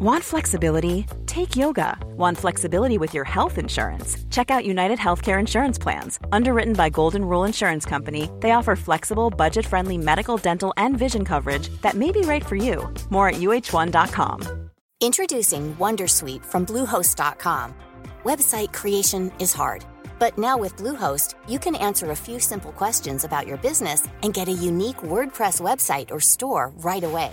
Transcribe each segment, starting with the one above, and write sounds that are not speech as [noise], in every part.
Want flexibility? Take yoga. Want flexibility with your health insurance? Check out United Healthcare Insurance Plans. Underwritten by Golden Rule Insurance Company, they offer flexible, budget friendly medical, dental, and vision coverage that may be right for you. More at uh1.com. Introducing Wondersuite from Bluehost.com. Website creation is hard, but now with Bluehost, you can answer a few simple questions about your business and get a unique WordPress website or store right away.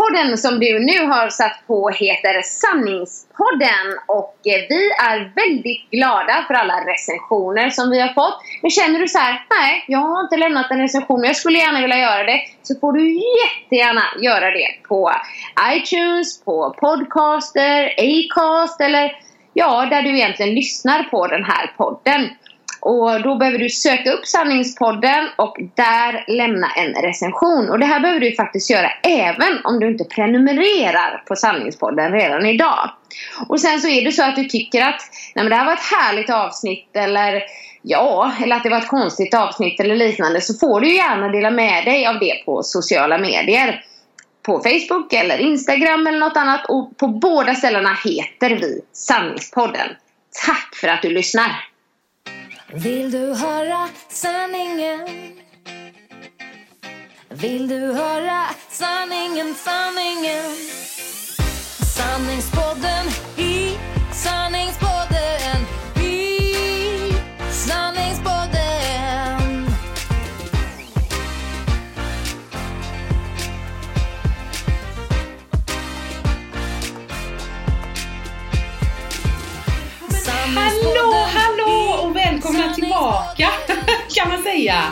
Podden som du nu har satt på heter Sanningspodden och eh, vi är väldigt glada för alla recensioner som vi har fått. Men känner du så här, nej jag har inte lämnat en recension men jag skulle gärna vilja göra det. Så får du jättegärna göra det på iTunes, på Podcaster, Acast eller ja, där du egentligen lyssnar på den här podden. Och då behöver du söka upp Sanningspodden och där lämna en recension. Och det här behöver du faktiskt göra även om du inte prenumererar på Sanningspodden redan idag. Och sen så är det så att du tycker att Nej, men det här var ett härligt avsnitt eller ja, eller att det var ett konstigt avsnitt eller liknande så får du gärna dela med dig av det på sociala medier. På Facebook eller Instagram eller något annat och på båda ställena heter vi Sanningspodden. Tack för att du lyssnar! Vill du höra sanningen? Vill du höra sanningen, sanningen? Sanningspodden kan man säga.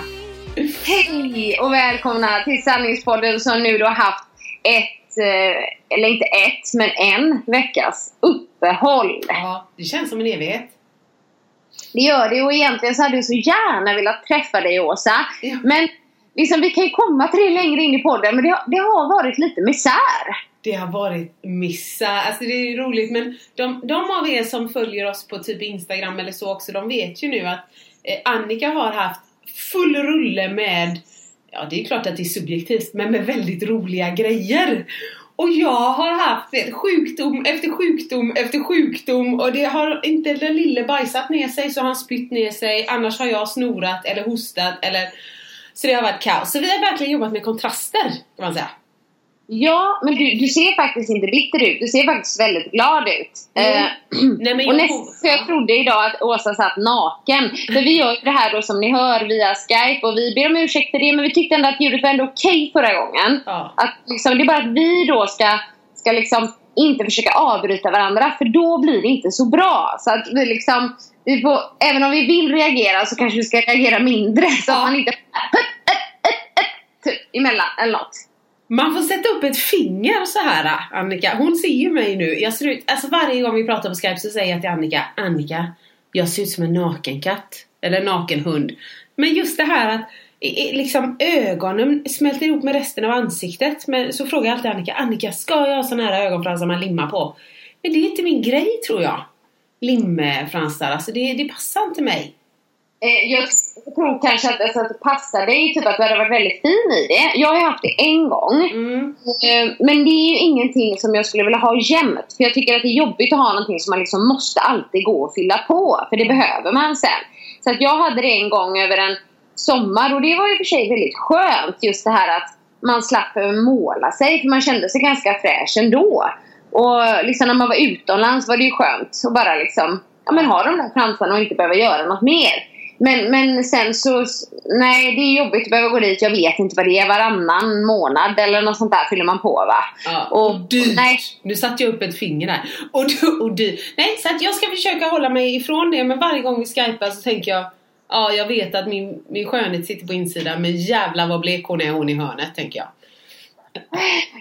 Hej och välkomna till Sanningspodden som nu då haft ett, eh, eller inte ett, men en veckas uppehåll. Ja, det känns som en evighet. Det gör det och egentligen så hade jag så gärna velat träffa dig Åsa. Ja. Men liksom, vi kan ju komma till det längre in i podden men det har, det har varit lite misär. Det har varit missa, alltså det är roligt men de, de av er som följer oss på typ Instagram eller så också, de vet ju nu att Eh, Annika har haft full rulle med, ja det är klart att det är subjektivt, men med väldigt roliga grejer. Och jag har haft sjukdom efter sjukdom efter sjukdom och det har inte den lille bajsat ner sig så har han spytt ner sig, annars har jag snorat eller hostat eller så det har varit kaos. Så vi har verkligen jobbat med kontraster kan man säga. Ja, men du, du ser faktiskt inte bitter ut. Du ser faktiskt väldigt glad ut. Mm. Eh, [clears throat] Nej, men och jag- näst, jag trodde idag att Åsa satt naken. För vi gör det här då som ni hör via Skype och vi ber om ursäkt för det men vi tyckte ändå att ljudet var ändå okej förra gången. Ja. Att liksom, det är bara att vi då ska, ska liksom inte försöka avbryta varandra för då blir det inte så bra. Så att vi liksom, vi får, även om vi vill reagera så kanske vi ska reagera mindre så att Ja. man inte typ emellan eller något. Man får sätta upp ett finger så här Annika. Hon ser ju mig nu. Jag ser ut, alltså varje gång vi pratar på Skype så säger jag till Annika Annika, jag ser ut som en nakenkatt. Eller nakenhund. Men just det här att liksom ögonen smälter ihop med resten av ansiktet. Men så frågar jag alltid Annika, Annika ska jag ha såna här ögonfransar man limmar på? Men det är inte min grej tror jag. Limfransar, alltså det, det passar inte mig. Eh, jag tror kanske att, alltså, att det passar dig, typ att du hade varit väldigt fin i det. Jag har ju haft det en gång. Mm. Eh, Men det är ju ingenting som jag skulle vilja ha jämt. För jag tycker att det är jobbigt att ha någonting som man liksom måste alltid gå och fylla på. För det behöver man sen. Så att jag hade det en gång över en sommar och det var ju för sig väldigt skönt. Just det här att man slapp måla sig. För man kände sig ganska fräsch ändå. Och liksom när man var utomlands var det ju skönt att bara liksom ja, men ha de där fransarna och inte behöva göra något mer. Men, men sen så, nej det är jobbigt att behöva gå dit. Jag vet inte vad det är. Varannan månad eller något sånt där fyller man på va. Ja, Och- och dyrt. nej. Nu satte jag upp ett finger där. Och, och dyrt. Nej, så att jag ska försöka hålla mig ifrån det. Men varje gång vi skypar så tänker jag Ja, jag vet att min, min skönhet sitter på insidan. Men jävlar vad blek hon är hon i hörnet, tänker jag.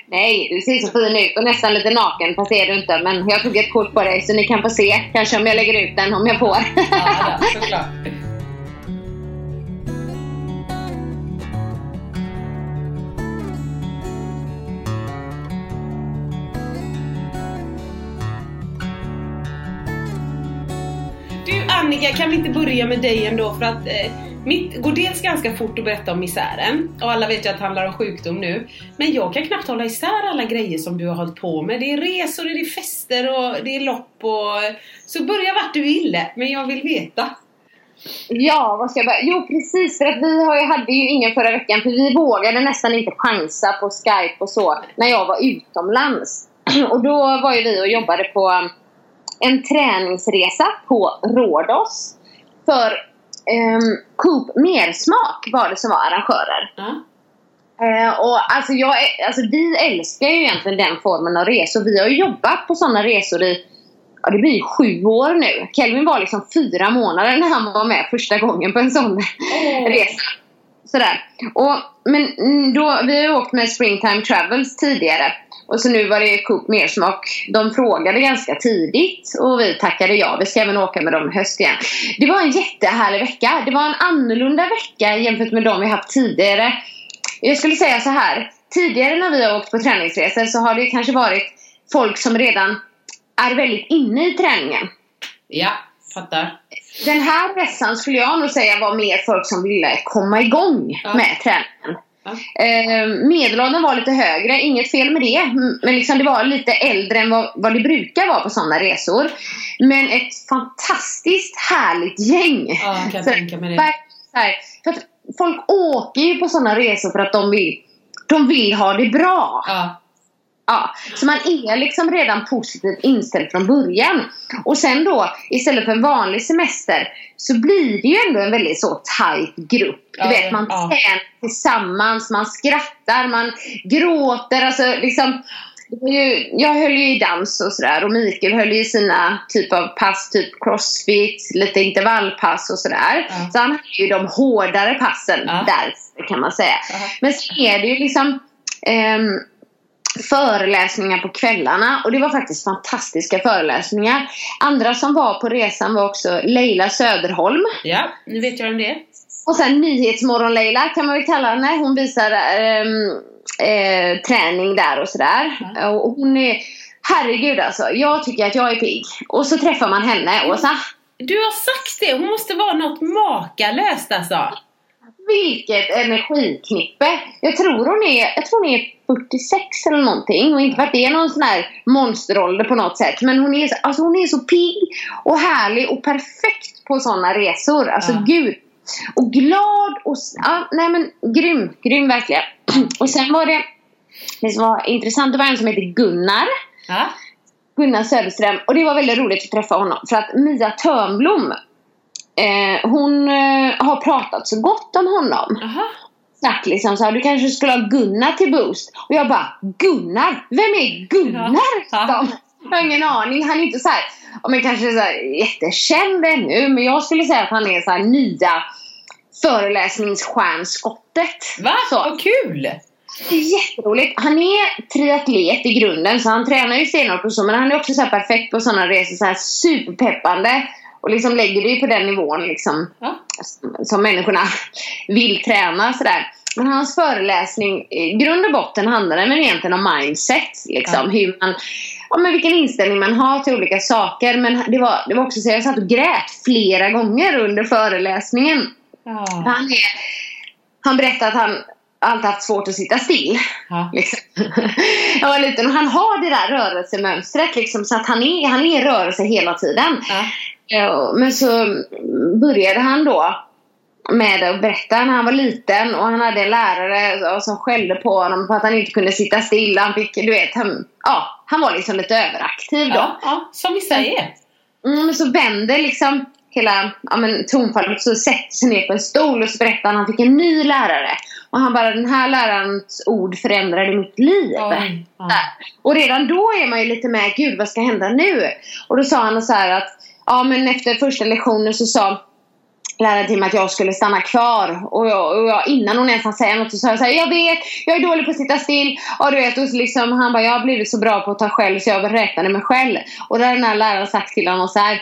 Nej, du ser så fin ut och nästan lite naken fast det är du inte. Men jag tog ett kort på dig så ni kan få se. Kanske om jag lägger ut den om jag får. Ja, då, såklart. Annika, kan vi inte börja med dig ändå för att eh, mitt går dels ganska fort att berätta om misären och alla vet ju att det handlar om sjukdom nu. Men jag kan knappt hålla isär alla grejer som du har hållit på med. Det är resor, det är fester och det är lopp och... Så börja vart du vill, men jag vill veta. Ja, vad ska jag börja? Jo, precis. För att vi har, ju- hade ju ingen förra veckan. För vi vågade nästan inte chansa på Skype och så när jag var utomlands. [clears throat] Och då var ju vi och jobbade på en träningsresa på Rhodos. För um, Coop Mersmak var det som var arrangörer. Ja. Eh, och alltså, jag, alltså vi älskar ju egentligen den formen av resor. Vi har ju jobbat på sådana resor i Ja, det blir ju sju år nu. Kelvin var liksom fyra månader när han var med första gången på en sån resa. Sådär. Och, men då, vi har ju åkt med Springtime Travels tidigare. Och så nu var det Coop Mersmak. De frågade ganska tidigt och vi tackade ja. Vi ska även åka med dem i höst igen. Det var en jättehärlig vecka. Det var en annorlunda vecka jämfört med de vi haft tidigare. Jag skulle säga så här. Tidigare när vi har åkt på träningsresor så har det kanske varit folk som redan är väldigt inne i träningen. Ja, fattar. Den här resan skulle jag nog säga var mer folk som ville komma igång Ja. med träningen. Ja. Eh, medelåldern var lite högre, inget fel med det. Men liksom det var lite äldre än vad, vad det brukar vara på sådana resor. Men ett fantastiskt härligt gäng. Ja, kan Så- tänka mig det. för att folk åker ju på sådana resor för att de vill, de vill ha det bra. Ja. Ja, så man är liksom redan positivt inställd från början. Och sen då, istället för en vanlig semester, så blir det ju ändå en väldigt så tight grupp. Du Ja, vet, man ja. tränar tillsammans, man skrattar, man gråter. Alltså liksom, ju, jag höll ju i dans och sådär och Mikael höll ju i sina typ av pass, typ crossfit, lite intervallpass och sådär. Ja. Så han hade ju de hårdare passen Ja. där kan man säga. Aha. Men sen är det ju liksom ehm, föreläsningar på kvällarna och det var faktiskt fantastiska föreläsningar. Andra som var på resan var också Leila Söderholm. ja, nu vet jag om det. Och sen Nyhetsmorgon-Leila kan man väl kalla henne. Hon visar ehm, eh, träning där och sådär. Och hon är, herregud alltså, jag tycker att jag är pigg. Och så träffar man henne så Du har sagt det, hon måste vara något makalöst alltså. Vilket energiknippe! Jag tror hon är, jag tror hon är 46 eller någonting och inte för att det är någon sån här monsterålder på något sätt men hon är, alltså hon är så pigg och härlig och perfekt på sådana resor. Alltså Ja. gud! Och glad och ja, nej men grym, grym verkligen. [clears throat] Och sen var det, det som var intressant, det var en som heter Gunnar. Ja. Gunnar Söderström. Och det var väldigt roligt att träffa honom. För att Mia Törnblom, eh, hon eh, har pratat så gott om honom. Aha. Sagt liksom så här, du kanske skulle ha Gunnar till Boost. Och jag bara, Gunnar? Vem är Gunnar? Ja. Ja. Jag har ingen aning. Han är inte så här, men kanske så här jättekänd ännu. Men jag skulle säga att han är så här nya föreläsningsstjärnskottet. Va? Så. Vad kul! Det är jätteroligt. Han är triatlet i grunden så han tränar ju stenhårt och så men han är också så här perfekt på sådana resor. Så här superpeppande. Och liksom lägger det ju på den nivån liksom Ja. som människorna vill träna sådär. Men hans föreläsning i grund och botten handlar den egentligen om mindset. Liksom, hur man, ja, men vilken inställning man har till olika saker. Men det var, det var också så jag satt och grät flera gånger under föreläsningen. Ja. Han, är, han berättade att han alltid haft svårt att sitta still. Ja. Liksom. [laughs] Jag var liten och han har det där rörelsemönstret liksom, så att han är, han är i rörelse hela tiden. Ja. Ja, Men så började han då med att berätta när han var liten och han hade en lärare som skällde på honom på att han inte kunde sitta still. Han fick, du vet, han, ja, han var liksom lite överaktiv då. Ja, ja, som vi säger. Mm, men så vände liksom hela ja, men, tonfallet så sätter sig ner på en stol och så berättar han att han fick en ny lärare. Och han bara, den här lärarens ord förändrade mitt liv. Oj. Ja. Och redan då är man ju lite med, gud vad ska hända nu? Och då sa han så här att, ja men efter första lektionen så sa läraren till mig att jag skulle stanna kvar. Och, jag, och jag, innan hon ens hann säga något så sa jag så här, jag vet, jag är dålig på att sitta still. Och du vet, och liksom, han bara, jag har blivit så bra på att ta själv så jag räknade mig själv. Och då har den här läraren sagt till honom så här,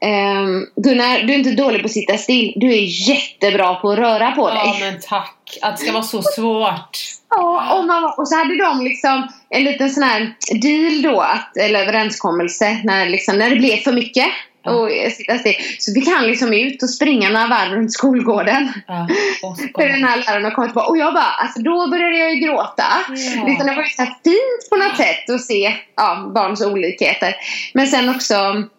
ehm, Gunnar, du är inte dålig på att sitta still. Du är jättebra på att röra på dig. ja, men tack. Att det ska vara så svårt. Ja, och, man, och så hade de liksom en liten sån här deal då, att, eller överenskommelse, när, liksom, när det blev för mycket. Och sitta still. Så fick han liksom ut och springa några varv runt skolgården. Ja. [laughs] Och För den här läraren och kom tillbaka. Och jag bara, alltså då började jag ju gråta. Ja. Liksom, det var ju så fint på något sätt att se ja, barns olikheter. Men sen också,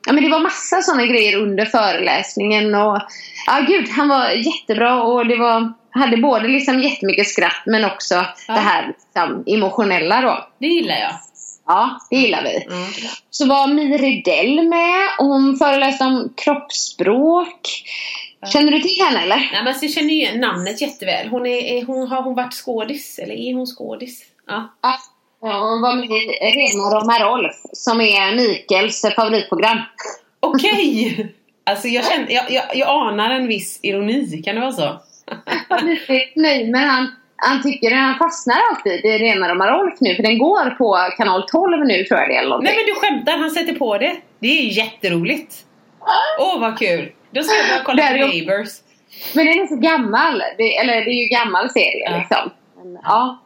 ja men det var massa sådana grejer under föreläsningen. Och ja gud, han var jättebra och det var, hade både liksom jättemycket skratt men också Ja. det här liksom, emotionella då. Det gillar jag. Ja, det gillar vi. Mm. Så var Mi Rydell med och hon föreläste om kroppsspråk. Känner du till henne eller? Nej, men jag känner ju namnet jätteväl. Hon är, hon, har hon varit skådis? Eller är hon skådis? Ja. Ja, hon var med i Rena Roma Rolf som är Mikaels favoritprogram. Okej! [laughs] Alltså jag, känner, jag, jag, jag anar en viss ironi, kan det vara så? Jag nöjd men han, han tycker han fastnar alltid i Rena Roma Rolf nu för den går på kanal 12 nu tror jag det är eller. Nej men du skämtar, han sätter på det. Det är jätteroligt. Åh vad kul! Då ska jag börja kolla på Neighbours. Men den är så gammal. Det, eller det är ju gammal serie Ja. liksom. Men, ja.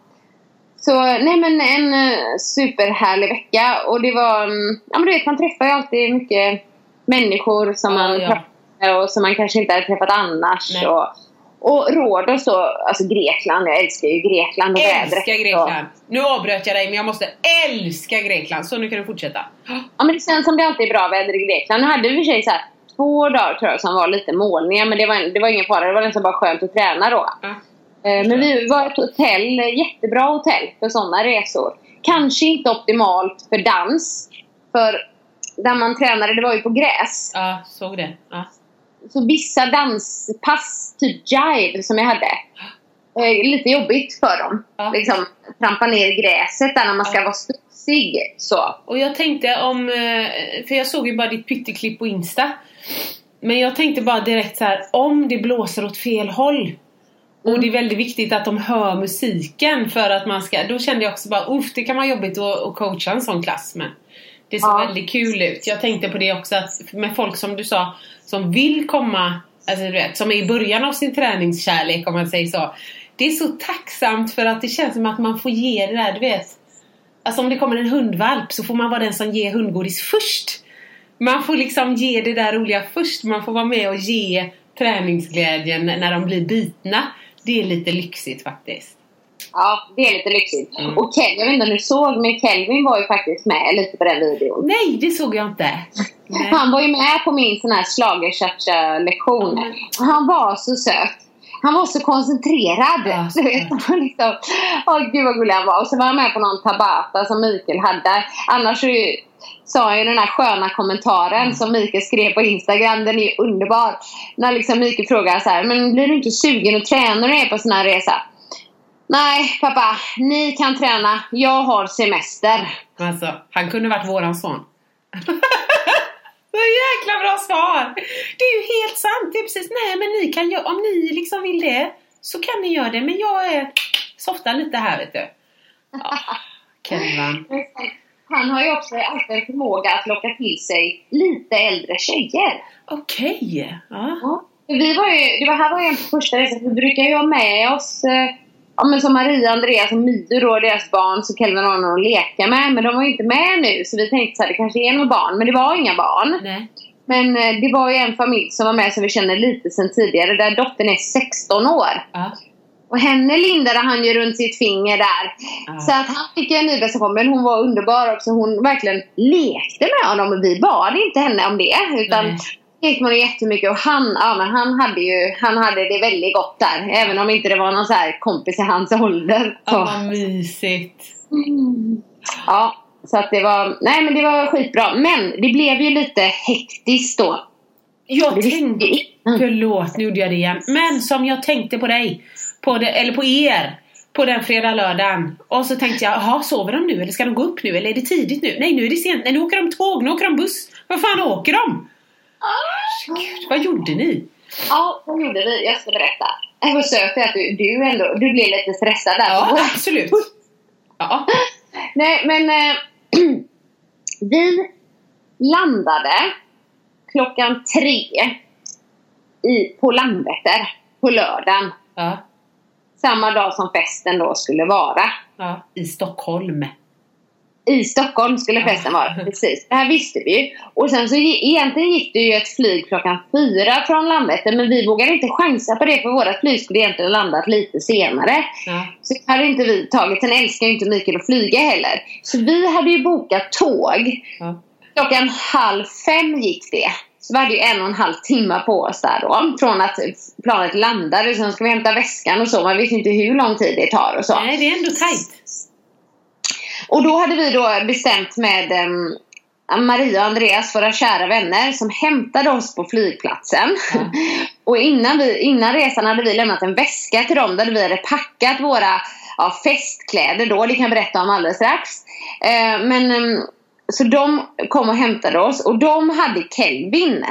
Så nej men en uh, superhärlig vecka och det var, mm, ja men du vet man träffar ju alltid mycket människor som Ja, man ja. pratar med och som man kanske inte hade träffat annars. Nej. Och, och Rhodos då, alltså Grekland, jag älskar ju Grekland och vädret. Älskar Så- Grekland! Nu avbröt jag dig men jag måste älska Grekland. Så nu kan du fortsätta. Ja men det känns som det alltid är bra väder i Grekland. Nu hade vi i och för sig så här, två dagar tror jag som var lite molniga men det var, det var ingen fara. Det var nästan bara skönt att träna då. Eh, Men vi var ett hotell, jättebra hotell för sådana resor. Kanske inte optimalt för dans. För där man tränade, det var ju på gräs. Ja, såg det. Ja. Så vissa danspass, typ jive som jag hade. eh, Lite jobbigt för dem. Ja. Liksom trampa ner i gräset där när man ska Ja. vara studsig. Så. Och jag tänkte om, eh, för jag såg ju bara ditt pytteklipp på Insta. Men jag tänkte bara direkt så här, om det blåser åt fel håll. Och det är väldigt viktigt att de hör musiken för att man ska, då kände jag också bara uff det kan vara jobbigt att, att coacha en sån klass men det såg Ja. väldigt kul ut. Jag tänkte på det också att med folk som du sa som vill komma, alltså du vet, som är i början av sin träningskärlek om man säger så. Det är så tacksamt för att det känns som att man får ge det där, du vet. Alltså om det kommer en hundvalp så får man vara den som ger hundgodis först. Man får liksom ge det där roliga först. Man får vara med och ge träningsglädjen när de blir bitna. Det är lite lyxigt faktiskt. Ja, det är lite lyxigt. Mm. Och Kel, jag vet inte om du såg, men Kelvin var ju faktiskt med lite på den videon. Nej, det såg jag inte. Nej. [laughs] Han var ju med på min sån här schlager-cha-cha-lektion. Mm. Han var så söt. Han var så koncentrerad. Ja, så han liksom, åh gud vad gullig han var. Och så var han med på någon tabata som Mikael hade. Annars så sa han ju den här sköna kommentaren Mm. som Mikael skrev på Instagram. Den är underbar. När liksom Mikael frågar så här, men blir du inte sugen att träna när du är på sån här resa? Nej pappa, ni kan träna. Jag har semester. Alltså, han kunde varit våran son. [laughs] Så jäkla bra svar! Det är ju helt sant. Det är precis, nej men ni kan göra, om ni liksom vill det så kan ni göra det. Men jag är softar lite här vet du. Ja, Kelvan. Han har ju också alltid en förmåga att locka till sig lite äldre tjejer. Okej. Ja. Ja. Vi var ju, det var här var ju en på första resan. Vi brukar ju ha med oss eh, ja, men som Maria, Andreas och Mio då, deras barn, så Kelvin har någon att leka med. Men de var ju inte med nu så vi tänkte så här, det kanske är några barn. Men det var inga barn. Nej. Men eh, det var ju en familj som var med som vi känner lite sen tidigare. Där dottern är 16 år. Ja. Och henne lindade han ju runt sitt finger där. Ja. Så att han fick en ny bästa kompis. Men hon var underbar också. Hon verkligen lekte med honom. Och vi bad inte henne om det. Utan Nej. Med honom jättemycket. Och han, ja, men han, hade ju, han hade det väldigt gott där. Även om inte det var någon så här kompis i hans ålder. Ja, Så. vad mysigt. Ja, så att det var, nej men det var skitbra. Men det blev ju lite hektiskt då. Jag tänkte, innan. förlåt nu gjorde jag det igen. Men som jag tänkte på dig, på det, eller på er, på den fredag lördagen. Och så tänkte jag, jaha sover de nu eller ska de gå upp nu eller är det tidigt nu? Nej nu är det sent, nej nu åker de tåg, nu åker de buss. Vad fan åker de? Gud, vad gjorde ni? Ja, vad gjorde vi? Jag ska berätta. Var söt att du, du ändå, du blev lite stressad där. Ja, absolut. Ja. Nej, men eh, [clears throat] vi landade klockan tre i, på Landvetter på lördagen. Ja. Samma dag som festen då skulle vara. ja. I Stockholm. I Stockholm skulle festen vara. [laughs] Precis. Det här visste vi ju. Och sen så egentligen gick det ju ett flyg klockan fyra från Landvetter. Men vi vågade inte chansa på det för vårt flyg skulle egentligen landat lite senare. Ja. Så hade inte vi tagit. Sen älskar ju inte Mikael att flyga heller. Så vi hade ju bokat tåg. Ja. Klockan halv fem gick det. Så vi hade ju en och en halv timme på oss där då. Från att planet landade. Sen ska vi hämta väskan och så. Man vet ju inte hur lång tid det tar och så. Nej, det är ändå tajt. Och då hade vi då bestämt med Maria och Andreas, våra kära vänner, som hämtade oss på flygplatsen. Ja. [laughs] och innan, vi, innan resan hade vi lämnat en väska till dem där vi hade packat våra ja, festkläder då. Det kan jag berätta om alldeles strax. Eh, men, så de kom och hämtade oss och de hade Kelvin.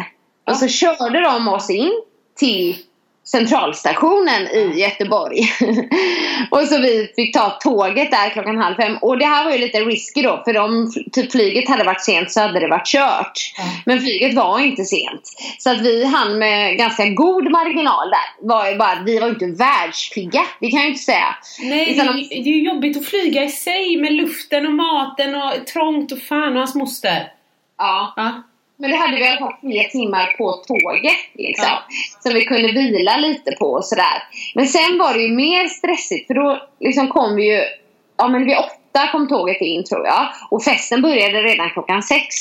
Och så körde de oss in till centralstationen i Göteborg. [laughs] och så vi fick ta tåget där klockan halv fem. Och det här var ju lite risky då för om typ flyget hade varit sent så hade det varit kört. Men flyget var inte sent. Så att vi hann med ganska god marginal där. Var bara, vi var ju inte världspigga, det kan jag ju inte säga. Nej, det Utan det är ju jobbigt att flyga i sig med luften och maten och trångt och fan och hans moster. Ja. Ja. Men det hade vi i alla fall tre timmar på tåget liksom. Ja. Som vi kunde vila lite på och sådär. Men sen var det ju mer stressigt för då liksom kom vi ju, ja men vid åtta kom tåget in tror jag. Och festen började redan klockan sex.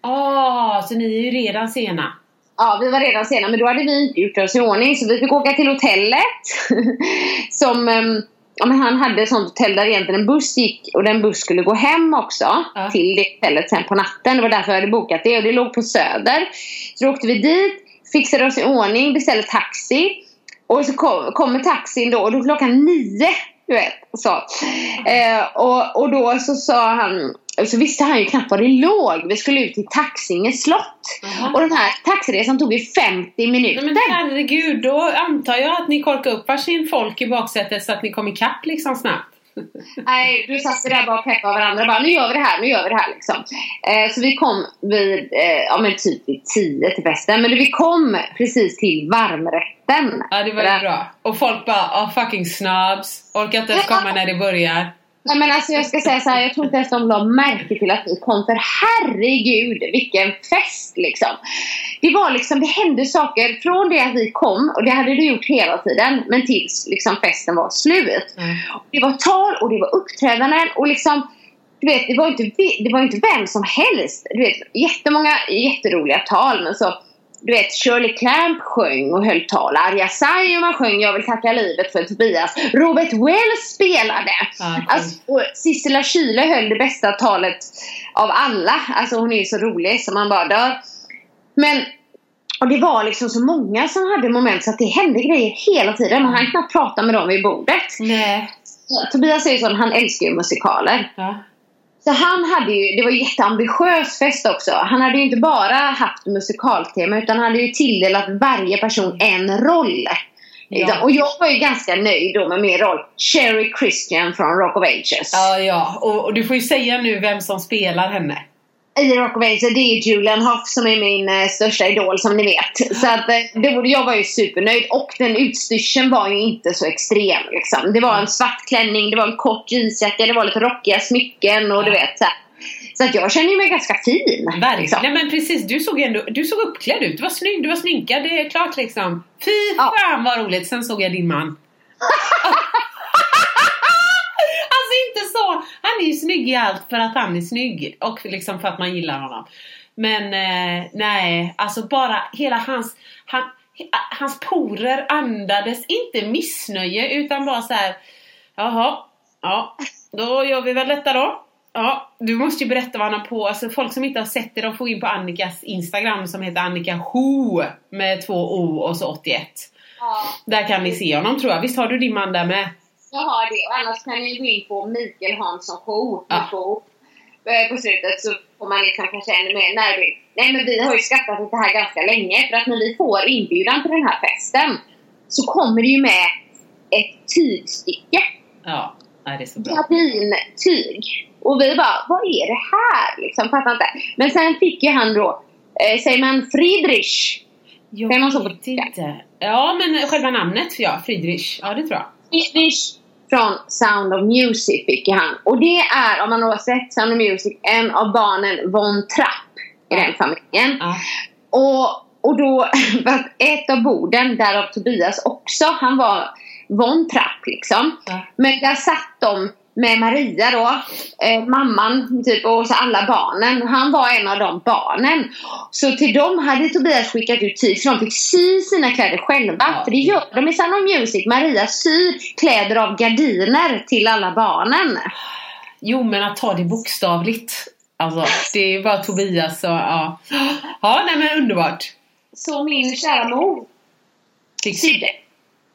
Ah, så ni är ju redan sena. Ja, vi var redan sena men då hade vi inte gjort oss i ordning så vi fick åka till hotellet. [laughs] som, ehm, ja men han hade ett sånt hotell där egentligen en buss gick och den buss skulle gå hem också. Ja. Till det hotellet sen på natten. Det var därför jag hade bokat det och det låg på Söder. Så då åkte vi dit, fixade oss i ordning, beställde taxi. Och så kom, kommer taxin då och då klockan nio. Du vet, så. Eh, och, och då så sa han, så visste han ju knappt var det låg. Vi skulle ut till Taxinge slott. Jaha. Och den här taxiresan tog ju 50 minuter. Nej men herregud, då antar jag att ni korkade upp varsin folk i baksätet så att ni kom ikapp liksom snabbt. Nej, du satt där bara och peppade varandra. Bara, nu gör vi det här, nu gör vi det här liksom. Eh, så vi kom vid, eh, ja men typ vid 10 till festen. Men vi kom precis till varmrätten. Ja, det var ju bra. Och folk bara, oh, fucking snobs. Orkar inte ens komma när det börjar. Nej men alltså jag ska säga så här, jag tror inte ens de la märke till att vi kom för herregud vilken fest liksom. Det var liksom, det hände saker från det att vi kom och det hade det gjort hela tiden men tills liksom festen var slut. Mm. Det var tal och det var uppträdanden och liksom du vet, det var inte, det var inte vem som helst. Du vet, jättemånga jätteroliga tal men så du vet, Shirley Clamp sjöng och höll tal. Arja Saijonmaa sjöng Jag vill tacka livet för Tobias. Robert Wells spelade. Okej. Alltså, och Sissela Kyle höll det bästa talet av alla. Alltså hon är så rolig så man bara dör. Men och det var liksom så många som hade moment så att det hände grejer hela tiden. Man hann knappt prata med dem vid bordet. Nej. Tobias är ju sån, han älskar ju musikaler. Ja. Så han hade ju, det var ju jätteambitiös fest också. Han hade ju inte bara haft musikaltema utan han hade ju tilldelat varje person en roll. Ja. Och jag var ju ganska nöjd då med min roll. Sherry Christian från Rock of Ages. Ja, ja. Och, och du får ju säga nu vem som spelar henne. I Rock Ages, det är Julian Hough som är min eh, största idol som ni vet. Så att, eh, det, jag var ju supernöjd och den utstyrseln var ju inte så extrem. Liksom. Det var en svart klänning, det var en kort jeansjacka, det var lite rockiga smycken och du Ja. vet så här. Så att jag känner mig ganska fin. Verkligen. liksom. Nej men precis, du såg ändå, du såg uppklädd ut. Du var snygg, du var sminkad. Det är klart liksom. Fy Ja. fan vad roligt. Sen såg jag din man. alltså inte så. Han är ju snygg i allt för att han är snygg. Och liksom för att man gillar honom. Men eh, nej, alltså bara hela hans... Han, hans porer andades inte missnöje utan bara så här. Jaha, ja, då gör vi väl detta då. Ja, du måste ju berätta vad han har på. Alltså folk som inte har sett det, de får in på Annikas Instagram som heter Annika Ho med två O och så 81. Ja, Där kan ni se honom tror jag. Visst har du din man där med? Jag har det. Och annars kan ni gå in på Mikael Hansson Show. Ja. Eh, På slutet så får man liksom kanske ännu mer närbild. Nej men vi har ju skrattat åt det här ganska länge. För att när vi får inbjudan till den här festen så kommer det ju med ett tygstycke. Ja, det är så bra. Kabintyg. Och vi bara, vad är det här? Liksom, fattar inte. Men sen fick ju han då, eh, säger man Friedrich? Jag vet inte. Ja, men själva namnet, ja. Friedrich. Ja, det tror jag. Friedrich från Sound of Music fick han. Och det är, om man har sett Sound of Music, en av barnen Von Trapp i den familjen. Ja. Och, och då, [laughs] ett av borden, därav Tobias också, han var Von Trapp liksom. Ja. Men där satt de med Maria då, eh, mamman typ, och så alla barnen. Han var en av de barnen. Så till dem hade Tobias skickat ut tid så de fick sy sina kläder själva. Ja. För det gör de i Sound of Music. Maria syr kläder av gardiner till alla barnen. Jo, men att ta det bokstavligt. Alltså, det var Tobias och ja. Ja, nej men underbart. Så min kära mor Fick- sydde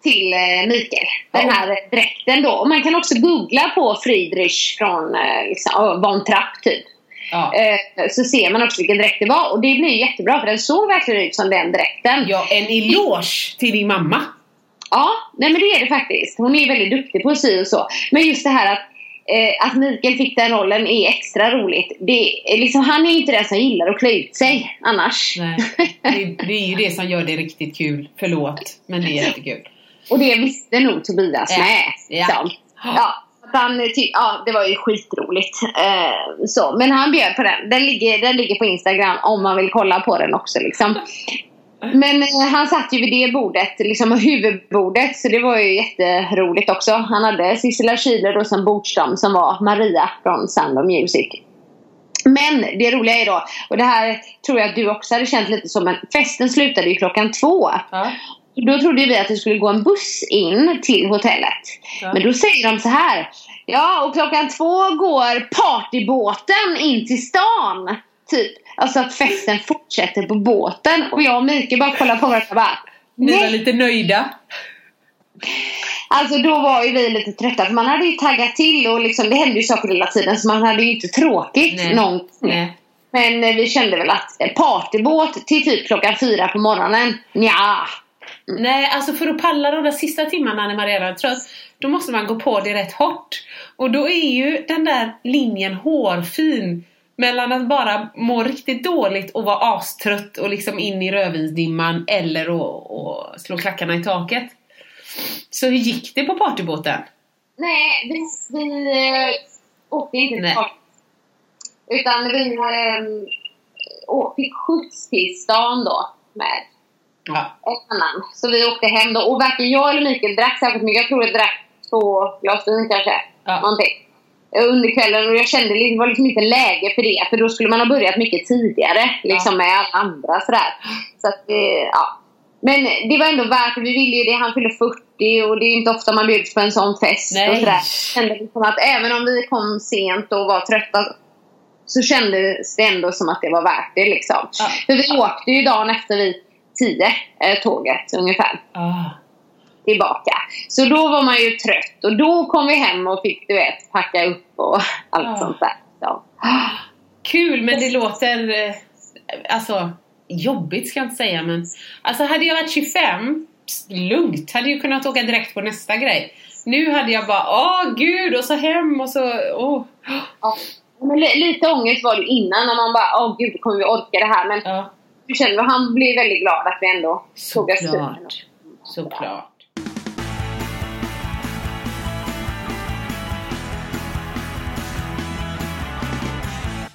till eh, Mikael. Den här dräkten då. Man kan också googla på Friedrich från eh, liksom, Von Trapp typ. Ja. Eh, så ser man också vilken dräkt det var. Och det blir jättebra för den såg verkligen ut som den dräkten. ja, en eloge till din mamma. Ja, nej men det är det faktiskt. Hon är väldigt duktig på att sy och så. Men just det här att, eh, att Mikael fick den rollen är extra roligt. Det är liksom, han är inte den som gillar att klä ut sig annars. Nej, det, det är ju det som gör det riktigt kul. Förlåt, men det är jättekul. Och det visste nog Tobias Ja. med. Ja. Så. Ja, han, ty- ja, det var ju skitroligt. Eh, så. Men han bjöd på den. Den ligger, den ligger på Instagram om man vill kolla på den också. Liksom. Men eh, han satt ju vid det bordet, liksom huvudbordet, så det var ju jätteroligt också. Han hade Sissela Schüler då som bordsdam som var Maria från Sound of Music. Men det roliga är då, och det här tror jag att du också hade känt lite som, men festen slutade ju klockan två. Ja. Då trodde vi att det skulle gå en buss in till hotellet. Ja. Men då säger de så här. Ja, och klockan två går partybåten in till stan. Typ. Alltså att festen fortsätter på båten. Och jag och Mikael bara kollar på varandra och bara. Ni var lite nöjda. Alltså då var ju vi lite trötta för man hade ju taggat till och liksom, det hände ju saker hela tiden så man hade ju inte tråkigt Nej. någon Nej. Men eh, vi kände väl att eh, partybåt till typ klockan fyra på morgonen, ja. Nej, alltså för att palla de där sista timmarna när man redan är trött, då måste man gå på det rätt hårt. Och då är ju den där linjen hårfin mellan att bara må riktigt dåligt och vara astrött och liksom in i rödvinsdimman eller att slå klackarna i taket. Så hur gick det på partybåten? Nej, vi, vi äh, åkte inte till. Utan vi äh, fick skjuts till stan då med Ja. en annan. Så vi åkte hem då. Och varken jag eller Mikael drack särskilt mycket. Jag tror jag drack två glas vin kanske. Ja. Någonting. Eh, Under kvällen och jag kände liksom- det var liksom inte läge för det. För då skulle man ha börjat mycket tidigare. Liksom med alla andra sådär. Så att, eh, ja. Men det var ändå värt det. Vi ville ju det. Han fyllde 40 och det är inte ofta man bjuds på en sån fest. Nej. Och sådär. Kände liksom att även om vi kom sent och var trötta så kändes det ändå som att det var värt det liksom. Ja. För vi åkte ju dagen efter vid 10, eh, tåget ungefär, Ah. tillbaka. Så då var man ju trött och då kom vi hem och fick du vet packa upp och [laughs] allt Ja. sånt där. Så. Kul, men det låter... eh, Alltså, jobbigt ska jag inte säga, men... Alltså, hade jag varit 25, pss, lugnt. Hade jag kunnat åka direkt på nästa grej. Nu hade jag bara, åh gud, och så hem och så... Åh. Ja. Men li- lite ångest var det innan när man bara, åh gud kommer vi orka det här? Men Ja, du känner, han blev väldigt glad att vi ändå tog oss såklart. Såklart.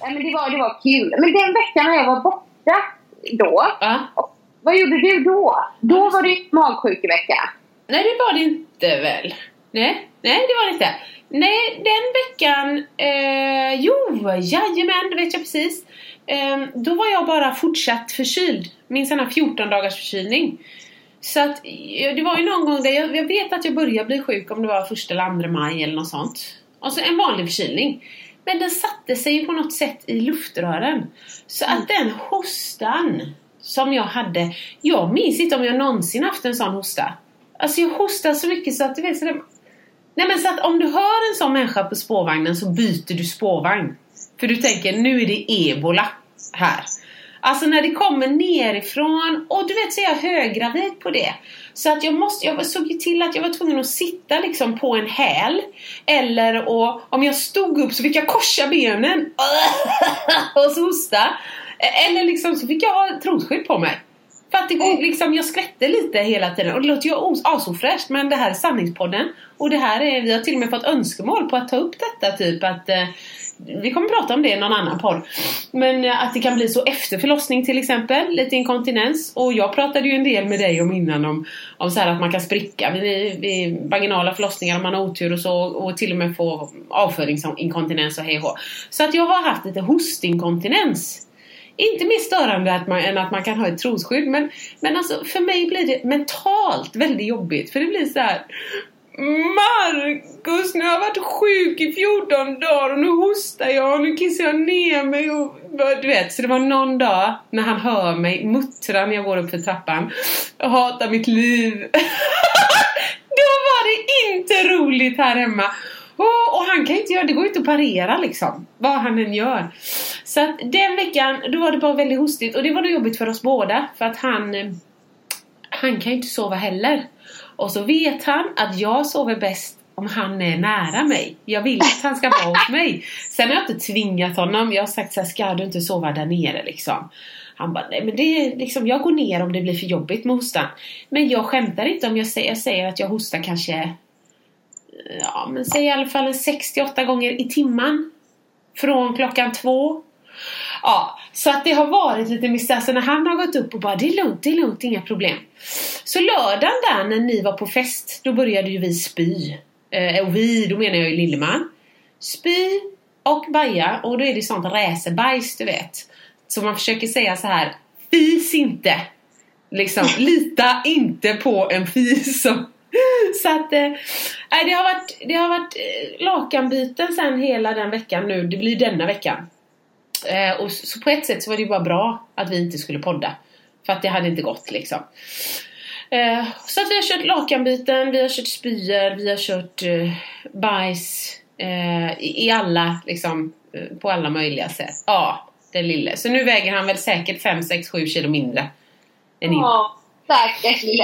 Nej, men det, var, det var kul. Men den veckan när jag var borta då, Ja. vad gjorde du då? Då var det ju magsjukevecka. Nej, det var det inte väl? Nej, nej det var det inte. Nej, den veckan... Eh, jo, jajamän, det vet jag precis. Eh, då var jag bara fortsatt förkyld. Min sån här 14 dagars förkylning. Så att eh, det var ju någon gång där jag, jag vet att jag började bli sjuk om det var första eller andra maj eller något sånt. Alltså en vanlig förkylning. Men den satte sig på något sätt i luftrören. Så att den hostan som jag hade, jag minns inte om jag någonsin haft en sån hosta. Alltså jag hostar så mycket så att du vet så det, Nej men så att om du hör en sån människa på spårvagnen så byter du spårvagn. För du tänker nu är det ebola här. Alltså när det kommer nerifrån och du vet så är jag höggravid på det. Så att jag måste, jag såg ju till att jag var tvungen att sitta liksom på en häl. Eller och, om jag stod upp så fick jag korsa benen [laughs] och så hosta. Eller liksom så fick jag ha trosskydd på mig. För att det, liksom, jag skvätter lite hela tiden och det låter ju asofräscht men det här är sanningspodden och det här är, vi har till och med fått önskemål på att ta upp detta typ att eh, vi kommer prata om det i någon annan podd. Men eh, att det kan bli så efter förlossning till exempel, lite inkontinens. Och jag pratade ju en del med dig om innan om, om så här att man kan spricka vid, vid vaginala förlossningar om man har otur och så och till och med få avföringsinkontinens och hej och hå. Så att jag har haft lite hostinkontinens. Inte mer störande att man, än att man kan ha ett trosskydd men, men alltså för mig blir det mentalt väldigt jobbigt för det blir så här. Marcus, nu har jag varit sjuk i 14 dagar och nu hostar jag och nu kissar jag ner mig och du vet, så det var någon dag när han hör mig muttra när jag går upp för trappan. Jag hatar mitt liv. [laughs] Då var det inte roligt här hemma. Och, och han kan inte göra det, går inte att parera liksom. Vad han än gör. Så att den veckan, då var det bara väldigt hostigt och det var då jobbigt för oss båda för att han han kan ju inte sova heller. Och så vet han att jag sover bäst om han är nära mig. Jag vill att han ska vara hos mig. Sen har jag inte tvingat honom. Jag har sagt så här, ska du inte sova där nere liksom? Han bara, nej men det är liksom, jag går ner om det blir för jobbigt med hostan. Men jag skämtar inte om jag säger, jag säger att jag hostar kanske, ja men säg i alla fall en 68 gånger i timman. Från klockan två. Ja, så att det har varit lite misär. Så alltså, när han har gått upp och bara, det är lugnt, det är lugnt, inga problem. Så lördagen där när ni var på fest, då började ju vi spy. Eh, och vi, då menar jag ju Lilleman. Spy och baja och då är det sånt räsebajs du vet. Så man försöker säga så här, fis inte. Liksom, [laughs] lita inte på en fis. [laughs] Så, att, eh, nej, det har varit, det har varit eh, lakanbyten sen hela den veckan nu. Det blir denna veckan. Eh, och så på ett sätt så var det ju bara bra att vi inte skulle podda. För att det hade inte gått liksom. Eh, så att vi har kört lakanbyten, vi har kört spyor, vi har kört eh, bajs. Eh, i, alla, liksom, eh, på alla möjliga sätt. Ja, den lille. Så nu väger han väl säkert 5, 6, 7 kilo mindre. Än innan. Ja, stackars lille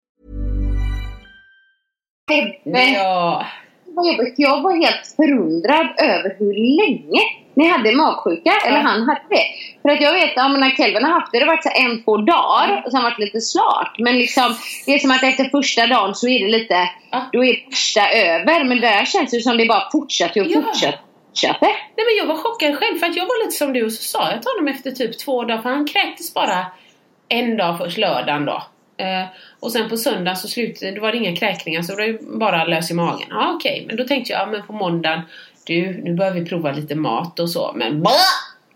Sebbe. Ja. Vad jobbigt. Jag var helt förundrad över hur länge ni hade magsjuka. Eller han hade det. För att jag vet, ja, men när Kelvin har haft det, det har varit så en, två dagar. Och sen varit lite slart. Men liksom, det är som att efter första dagen så är det lite, Ja. då är första över. Men där känns det som det bara fortsatte och Ja. Nej men jag var chockad själv för att jag var lite som du och så sa jag till honom efter typ två dagar för han kräktes bara en dag först, lördagen då. Eh, och sen på söndag så slut, då var det inga kräkningar så det var det bara lös i magen. Ja okej, men då tänkte jag ja, men på måndagen du, nu börjar vi prova lite mat och så men bah!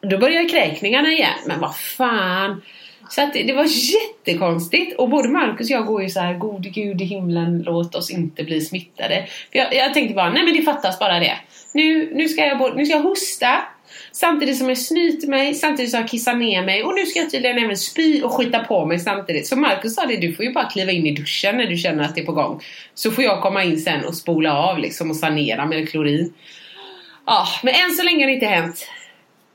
Då började kräkningarna igen. Men vad fan. Så att det, det var jättekonstigt. Och både Marcus och jag går ju så här, gode gud i himlen, låt oss inte bli smittade. För jag, jag tänkte bara, nej men det fattas bara det. Nu, nu, ska jag, nu ska jag hosta, samtidigt som jag snyter mig, samtidigt som jag kissar ner mig och nu ska jag tydligen även spy och skita på mig samtidigt. Så Marcus sa det, du får ju bara kliva in i duschen när du känner att det är på gång. Så får jag komma in sen och spola av liksom och sanera med klorin. Ja, men än så länge har det inte hänt.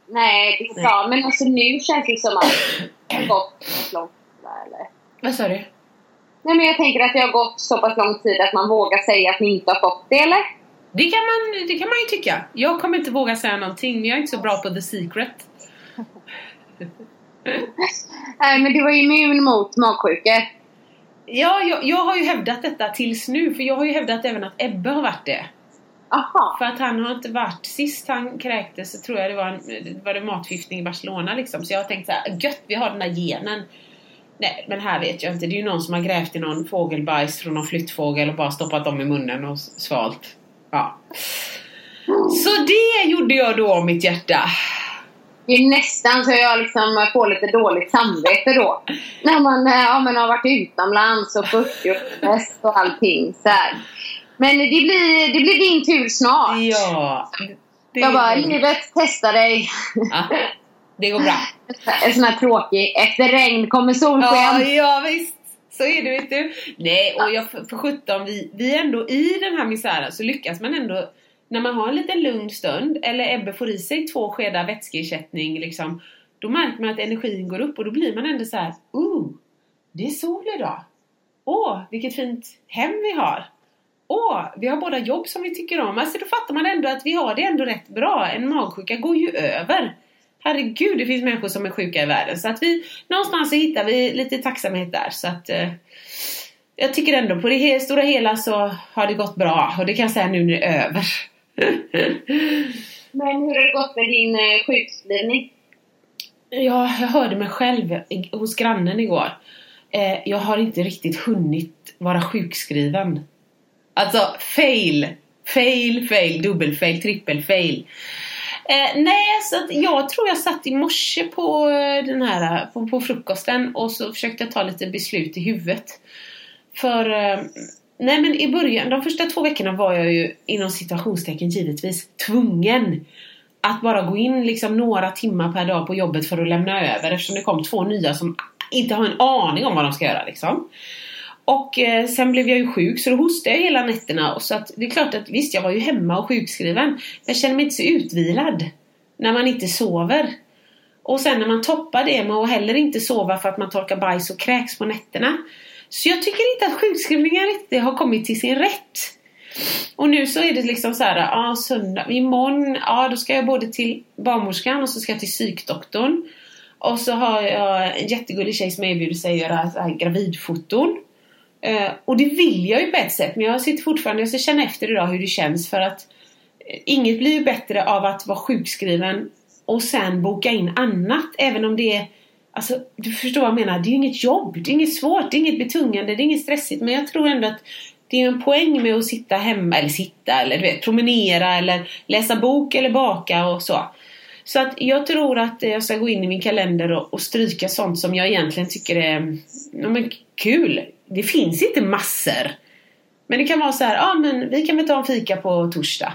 Nej, det är bra. Men alltså nu känns det som att det har gått så lång tid. Eller? Vad sa du? Nej, men jag tänker att det har gått så pass lång tid att man vågar säga att ni inte har fått det, eller? Det kan, man, det kan man ju tycka. Jag kommer inte våga säga någonting, men jag är inte så bra på the secret. [laughs] Nej, men du var ju immun mot magsjuka. Ja, jag, jag har ju hävdat detta tills nu, för jag har ju hävdat även att Ebbe har varit det. Aha. För att han har inte varit, sist han kräktes så tror jag det var, en, var det matförgiftning i Barcelona liksom. Så jag har tänkt så här, gött vi har den här genen. Nej, men här vet jag inte. Det är ju någon som har grävt i någon fågelbajs från någon flyttfågel och bara stoppat dem i munnen och svalt. Ja. Så det gjorde jag då, mitt hjärta. Det är nästan så jag liksom får lite dåligt samvete då. När man eh, ja, men har varit utomlands och 40-årsfest och allting. Så här. Men det blir, det blir din tur snart. Ja. Det, jag bara, livet testar dig. ja, det går bra. [laughs] En sån här tråkig, efter regn kommer solsken. Ja, ja visst. Så är det vet du. Nej, och jag för, för 17, vi, vi är ändå i den här misären så lyckas man ändå när man har en liten lugn stund eller Ebbe får i sig två skedar vätskeersättning liksom. Då märker man att energin går upp och då blir man ändå så här, oh, det är sol idag. Åh, vilket fint hem vi har. Åh, vi har båda jobb som vi tycker om. Alltså då fattar man ändå att vi har det ändå rätt bra. En magsjuka går ju över. Herregud, det finns människor som är sjuka i världen. Så att vi, någonstans så hittar vi lite tacksamhet där. Så att eh, jag tycker ändå på det stora hela så har det gått bra. Och det kan jag säga nu när det är över. [laughs] Men hur har det gått med din eh, sjukskrivning? Ja, jag hörde mig själv hos grannen igår. Eh, jag har inte riktigt hunnit vara sjukskriven. Alltså, fail! Fail, fail, dubbelfail, trippelfail. Eh, nej, så att jag tror jag satt i morse på eh, den här eh, på, på frukosten och så försökte jag ta lite beslut i huvudet. För, eh, nej men i början, de första två veckorna var jag ju inom situationstecken givetvis tvungen att bara gå in liksom några timmar per dag på jobbet för att lämna över eftersom det kom två nya som inte har en aning om vad de ska göra liksom. Och eh, sen blev jag ju sjuk så då hostade jag hela nätterna och så att det är klart att visst jag var ju hemma och sjukskriven. Jag känner mig inte så utvilad när man inte sover. Och sen när man toppar det med att heller inte sova för att man torkar bajs och kräks på nätterna. Så jag tycker inte att sjukskrivningar riktigt har kommit till sin rätt. Och nu så är det liksom så här, ja söndag, imorgon, ja då ska jag både till barnmorskan och så ska jag till psykdoktorn. Och så har jag en jättegullig tjej som erbjuder sig att göra så här gravidfoton. Eh, och det vill jag ju på ett sätt men jag sitter fortfarande, jag ska känna efter idag hur det känns för att eh, inget blir ju bättre av att vara sjukskriven och sen boka in annat även om det är Alltså, du förstår vad jag menar. Det är ju inget jobb. Det är inget svårt. Det är inget betungande. Det är inget stressigt. Men jag tror ändå att det är en poäng med att sitta hemma, eller sitta, eller du vet, promenera, eller läsa bok, eller baka och så. Så att jag tror att jag ska gå in i min kalender och, och stryka sånt som jag egentligen tycker är mm, ja, men, kul. Det finns inte massor. Men det kan vara så här, ja men vi kan väl ta en fika på torsdag.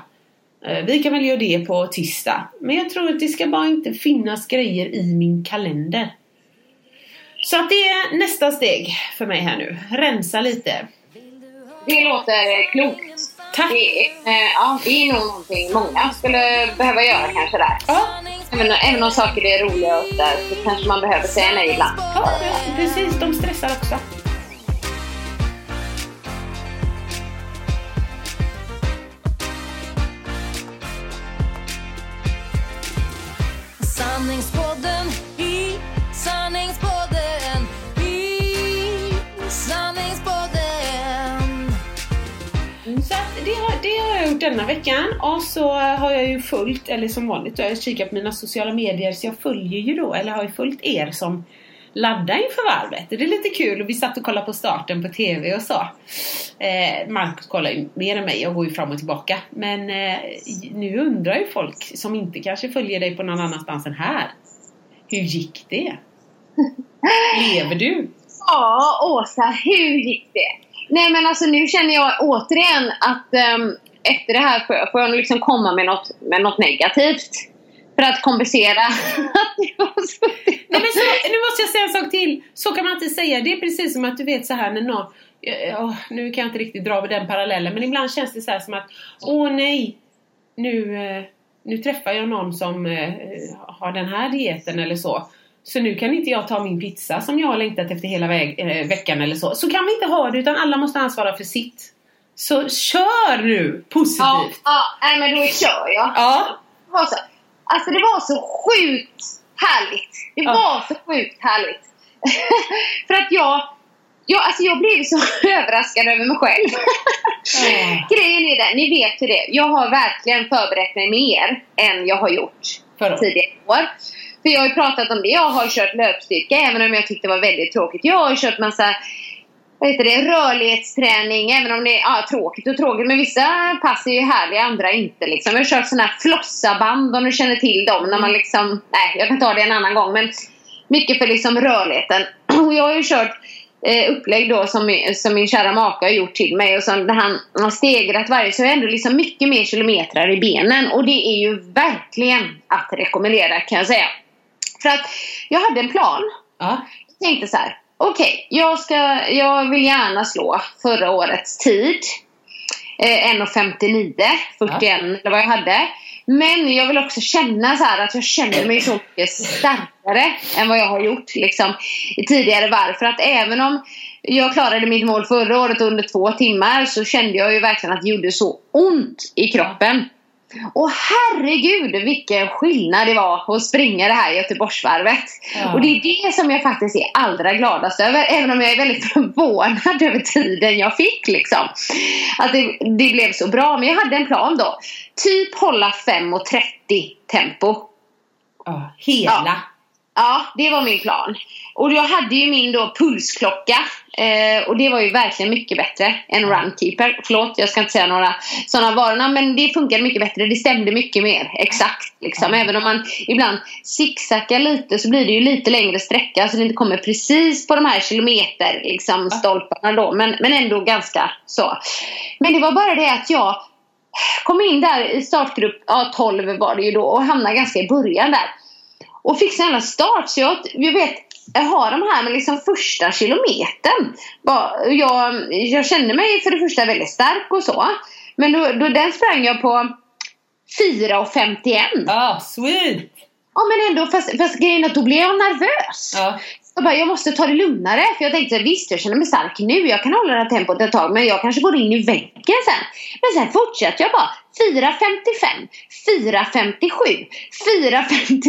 Eh, Vi kan väl göra det på tisdag. Men jag tror att det ska bara inte finnas grejer i min kalender. Så att det är nästa steg för mig här nu. Rensa lite. Det låter klokt. Tack! Det eh, ja, det är nog någonting många skulle behöva göra kanske där. Ja, Även, även om saker är roliga och där så kanske man behöver säga nej ibland. ja precis. De stressar också. Sanningspodden i sanningspodden i sanningspodden mm, Så att det, har, det har jag gjort denna veckan. Och så har jag ju följt, eller som vanligt, jag har kikat på mina sociala medier. Så jag följer ju då, eller har ju följt er som laddar inför varvet. Det är lite kul och vi satt och kollade på starten på TV och så. Eh, Marcus kollar ju mer än mig, jag går ju fram och tillbaka. Men eh, nu undrar ju folk som inte kanske följer dig på någon annanstans än här. Hur gick det? [laughs] Lever du? Ja, Åsa, hur gick det? Nej men alltså nu känner jag återigen att ehm, efter det här får jag, får jag liksom komma med något, med något negativt. För att kompensera [laughs] att det var så Nej men så, nu måste jag säga en sak till. Så kan man inte säga. Det är precis som att du vet så här när någon... Ja, nu kan jag inte riktigt dra den parallellen men ibland känns det så här som att Åh nej! Nu, eh, nu träffar jag någon som eh, har den här dieten eller så. Så nu kan inte jag ta min pizza som jag har längtat efter hela väg, eh, veckan eller så. Så kan vi inte ha det utan alla måste ansvara för sitt. Så kör nu positivt! Ja, ja nej, men då kör jag. Ja. Alltså det var så sjukt härligt. Det Ja. var så sjukt härligt. [laughs] För att jag, jag, alltså jag blev så [laughs] överraskad över mig själv. Ja. [laughs] Grejen är den, ni vet hur det. Jag har verkligen förberett mig mer än jag har gjort Förra tidigare år. För jag har ju pratat om det. Jag har kört löpstyrka även om jag tyckte det var väldigt tråkigt. Jag har kört massa vad heter det, rörlighetsträning även om det är ja, tråkigt och tråkigt. Men vissa pass är ju härliga, andra inte. Liksom. Jag har kört sådana här flossaband om du känner till dem. När man liksom, nej jag kan ta det en annan gång. Men mycket för liksom rörligheten. [clears throat] Och jag har ju kört eh, upplägg då som, min- som min kära maka har gjort till mig. Och som där han har stegrat varje. Så jag har ändå liksom mycket mer kilometrar i benen. Och det är ju verkligen att rekommendera kan jag säga. För att jag hade en plan. Ja. Jag tänkte så här. Okej, jag, ska, jag vill gärna slå förra årets tid. Eh, 1.59, 41 eller vad jag hade. Men jag vill också känna så att jag känner mig så mycket starkare än vad jag har gjort liksom, i tidigare varv. För att även om jag klarade mitt mål förra året under två timmar så kände jag ju verkligen att det gjorde så ont i kroppen. Och herregud vilken skillnad det var att springa det här Göteborgsvarvet. Ja. Och det är det som jag faktiskt är allra gladast över. Även om jag är väldigt [laughs] förvånad över tiden jag fick liksom. Att det, det blev så bra. Men jag hade en plan då. Typ hålla 5.30 tempo. ja. Hela. Ja, det var min plan. Och jag hade ju min då pulsklocka. Eh, och det var ju verkligen mycket bättre än Runkeeper. Förlåt, jag ska inte säga några sådana varorna. Men det funkade mycket bättre. Det stämde mycket mer exakt. Liksom. Även om man ibland zigzaggar lite så blir det ju lite längre sträcka. Så det inte kommer precis på de här kilometer liksom, stolparna då. Men, men ändå ganska så. Men det var bara det att jag kom in där i startgrupp ja, 12 var det ju då. Och hamnade ganska i början där. Och fick sån jävla start. Så jag, jag vet, jag har de här med liksom första kilometern. Jag, jag kände mig för det första väldigt stark och så. Men då, då den sprang jag på 4.51. Ja, sweet! Ja men ändå, fast, fast grejen är att då blev jag nervös. Ja. Jag bara, jag måste ta det lugnare. För jag tänkte, visst jag känner mig stark nu. Jag kan hålla det här tempot ett tag. Men jag kanske går in i väggen sen. Men sen fortsätter jag bara. 4.55, 4.57, 4.59.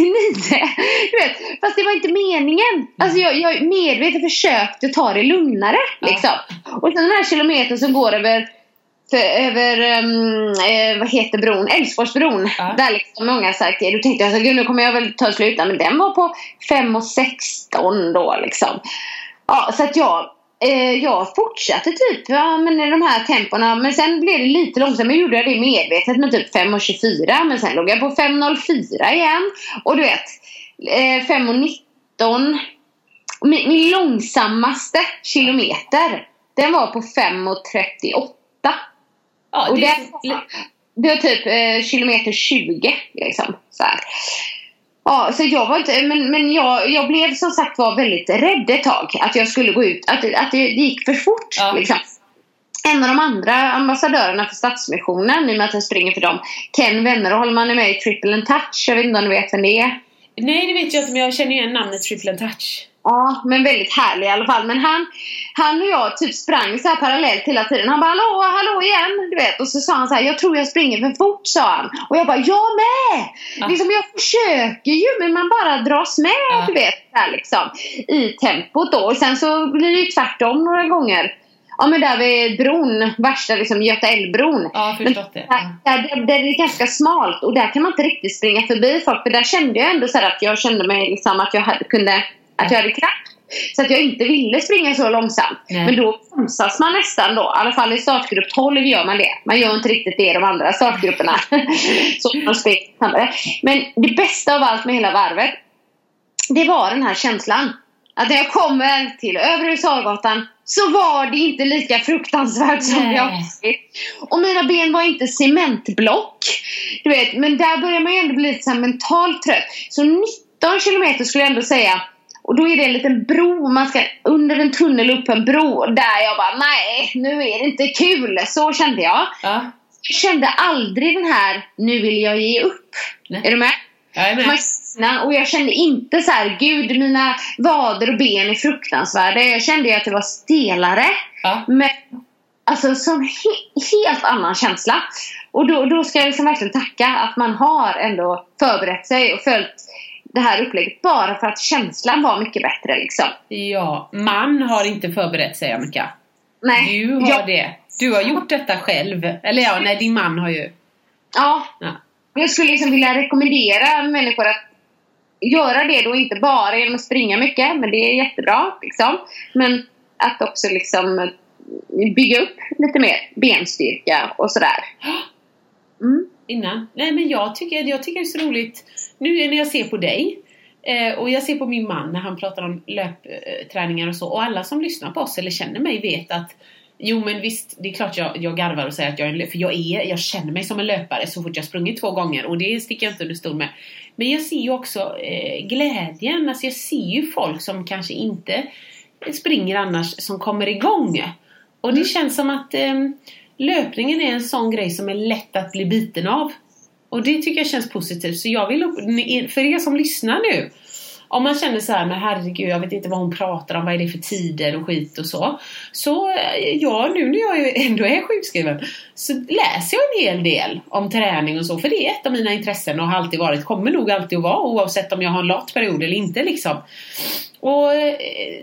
Du vet, fast det var inte meningen. Alltså jag, jag medvetet försökte ta det lugnare. Liksom. Och sen den här kilometern som går över över, ehm, eh, vad heter bron? Älvsborgsbron. Ja. Där liksom många det. Då tänkte jag så gud nu kommer jag väl ta slut. Men den var på 5.16 då liksom. Ja, så att jag, eh, jag fortsatte typ ja, men i de här tempona. Men sen blev det lite långsamt. Men gjorde jag det medvetet med typ 5.24. Men sen låg jag på 5.04 igen. Och du vet, eh, 5.19. Min, min långsammaste kilometer. Den var på 5.38. Ja, Och det, det, det var typ eh, kilometer 20 liksom. Så här. Ja, så jag var inte, men, men jag, jag blev som sagt var väldigt rädd ett tag. Att jag skulle gå ut, att, att det gick för fort. Ja. Liksom. En av de andra ambassadörerna för Stadsmissionen, i och med att jag springer för dem, Ken Wennerholm, han är med i Triple and Touch. Jag vet inte om du vet vem det är? nej, det vet jag inte men jag känner igen namnet Triple and Touch. Ja, men väldigt härlig i alla fall. Men han, han och jag typ sprang så här parallellt hela tiden. Han bara hallå, hallå igen. Du vet. Och så sa han så här, jag tror jag springer för fort sa han. Och jag bara, jag med! Ja. Liksom jag försöker ju men man bara dras med Ja. du vet. Där, liksom, I tempot då. Och sen så blir det ju tvärtom några gånger. Ja men där vid bron, värsta liksom Göta älvbron. Ja, förstått det. Där, där, där, där är det ganska smalt och där kan man inte riktigt springa förbi folk. För där kände jag ändå så här att jag kände mig liksom att jag hade, kunde, att jag hade kraft. Så att jag inte ville springa så långsamt. Nej. Men då bromsas man nästan då. I alla fall i startgrupp 12 gör man det. Man gör inte riktigt det i de andra startgrupperna. [laughs] så man springer. Men det bästa av allt med hela varvet. Det var den här känslan. Att när jag kommer till övre Husargatan så var det inte lika fruktansvärt som Nej. jag Och mina ben var inte cementblock. Du vet, men där börjar man ju ändå bli lite mentalt trött. Så 19 kilometer skulle jag ändå säga. Och då är det en liten bro, man ska under en tunnel upp en bro. Där jag bara, nej, nu är det inte kul. Så kände jag. Ja. kände aldrig den här, nu vill jag ge upp. Nej. Är du med? Jag är med. Man- Och jag kände inte så här, gud mina vader och ben är fruktansvärda. Jag kände ju att det var stelare. Ja. Men alltså som he- helt annan känsla. Och då, då ska jag liksom verkligen tacka att man har ändå förberett sig och följt det här upplägget bara för att känslan var mycket bättre liksom. Ja, man har inte förberett sig Annika. Nej. Du har jag, det. Du har gjort detta själv. Eller ja, nej din man har ju. Ja, Ja. jag skulle liksom vilja rekommendera människor att göra det då inte bara genom att springa mycket, men det är jättebra liksom. Men att också liksom bygga upp lite mer benstyrka och sådär. Mm. Innan. Nej men jag tycker, jag tycker det är så roligt nu när jag ser på dig eh, och jag ser på min man när han pratar om löpträningar och så och alla som lyssnar på oss eller känner mig vet att Jo men visst, det är klart jag, jag garvar och säger att jag är en löpare, för jag är, jag känner mig som en löpare så fort jag sprungit två gånger och det sticker jag inte under stol med. Men jag ser ju också eh, glädjen, alltså jag ser ju folk som kanske inte springer annars som kommer igång. Och det känns som att eh, löpningen är en sån grej som är lätt att bli biten av. Och det tycker jag känns positivt. Så jag vill, för er som lyssnar nu. Om man känner så här, men herregud jag vet inte vad hon pratar om, vad är det för tider och skit och så. Så eh, ja, nu när jag ju [laughs] ändå är sjukskriven så läser jag en hel del om träning och så. För det är ett av mina intressen och har alltid varit, kommer nog alltid att vara oavsett om jag har en lat period eller inte liksom. Och eh,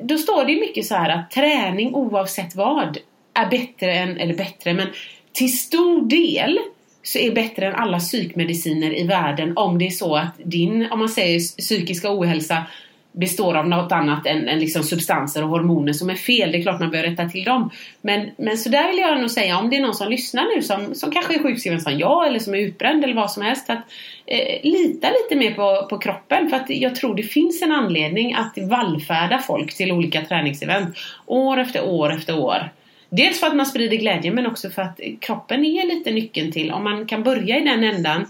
då står det mycket så här att träning oavsett vad är bättre än, eller bättre, men till stor del så är bättre än alla psykmediciner i världen om det är så att din, om man säger psykiska ohälsa består av något annat än, än liksom substanser och hormoner som är fel. Det är klart man bör rätta till dem. Men, men så där vill jag nog säga, om det är någon som lyssnar nu som, som kanske är sjukskriven som jag eller som är utbränd eller vad som helst. Att eh, lita lite mer på, på kroppen. För att jag tror det finns en anledning att vallfärda folk till olika träningsevent. År efter år efter år. Dels för att man sprider glädje men också för att kroppen är lite nyckeln till. Om man kan börja i den ändan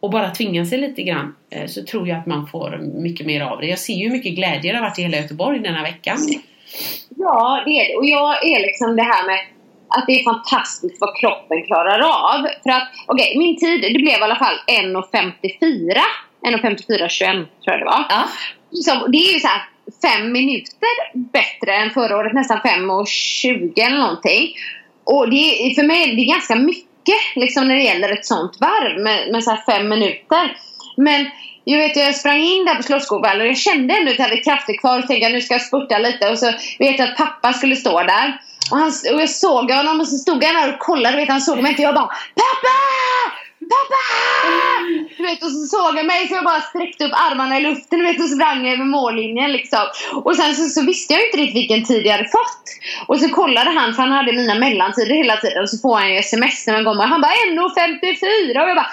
och bara tvinga sig lite grann eh, så tror jag att man får mycket mer av det. Jag ser ju mycket glädje det har varit i hela Göteborg den här veckan. Ja, det är det. Och jag är liksom det här med att det är fantastiskt vad kroppen klarar av. För att, okej, min tid, det blev i alla fall 1.54. 1.54,21 tror jag det var. Ja. Så det är ju så här fem minuter bättre än förra året, nästan 5.20 eller någonting. Och det för mig är det ganska mycket liksom när det gäller ett sånt varv med, med så här fem minuter. Men jag vet jag sprang in där på Slottsskogsvallen och jag kände ändå att jag hade krafter kvar och tänkte att nu ska jag spurta lite och så vet jag att pappa skulle stå där. Och, han, och jag såg honom och så stod han där och kollade, vet, han såg mig inte jag bara Pappa! Pappa! Du vet, och så såg han mig så jag bara sträckte upp armarna i luften du vet, och sprang över mållinjen liksom. Och sen så, så visste jag inte riktigt vilken tid jag hade fått. Och så kollade han, för han hade mina mellantider hela tiden. Och så får han ju sms när man kommer. Han bara 1.54 och jag bara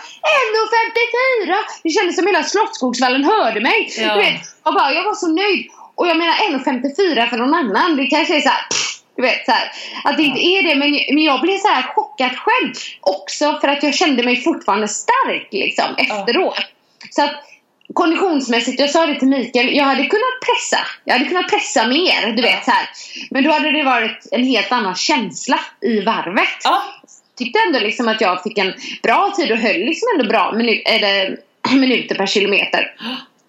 1.54! Det kändes som hela Slottsskogsvallen hörde mig. Ja. Du vet, och bara, jag var så nöjd. Och jag menar 1.54 för någon annan. Det kanske är så här, pff, du vet så här, Att det inte är det. Men, men jag blev så här chockad själv. Också för att jag kände mig fortfarande stark liksom efteråt. Så att konditionsmässigt, jag sa det till Mikael, jag hade kunnat pressa. Jag hade kunnat pressa mer, du vet så här. Men då hade det varit en helt annan känsla i varvet. Ja. Tyckte ändå liksom att jag fick en bra tid och höll liksom ändå bra minu- eller, [clears throat] minuter per kilometer.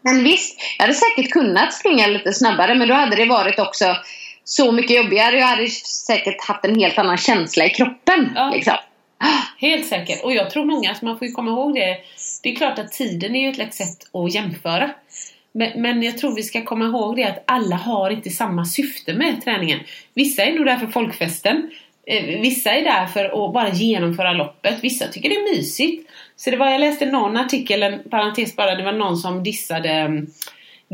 Men visst, jag hade säkert kunnat springa lite snabbare men då hade det varit också så mycket jobbigare. Jag hade säkert haft en helt annan känsla i kroppen. Ja. Liksom. Helt säkert. Och jag tror många, alltså man får ju komma ihåg det. Det är klart att tiden är ju ett lätt sätt att jämföra. Men, men jag tror vi ska komma ihåg det att alla har inte samma syfte med träningen. Vissa är nog där för folkfesten. Eh, Vissa är där för att bara genomföra loppet. Vissa tycker det är mysigt. Så det var, jag läste någon artikel, en parentes bara, det var någon som dissade mm,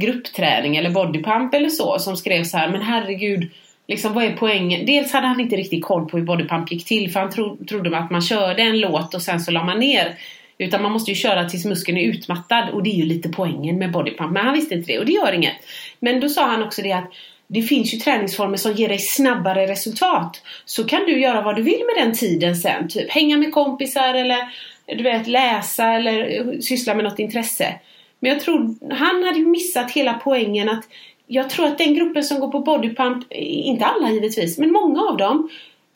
gruppträning eller bodypump eller så som skrev så här, men herregud Liksom vad är poängen? Dels hade han inte riktigt koll på hur bodypump gick till för han tro, trodde att man körde en låt och sen så la man ner. Utan man måste ju köra tills muskeln är utmattad och det är ju lite poängen med bodypump. Men han visste inte det och det gör inget. Men då sa han också det att det finns ju träningsformer som ger dig snabbare resultat. Så kan du göra vad du vill med den tiden sen. Typ hänga med kompisar eller du vet läsa eller eh, syssla med något intresse. Men jag tror han hade ju missat hela poängen att jag tror att den gruppen som går på bodypump, inte alla givetvis, men många av dem,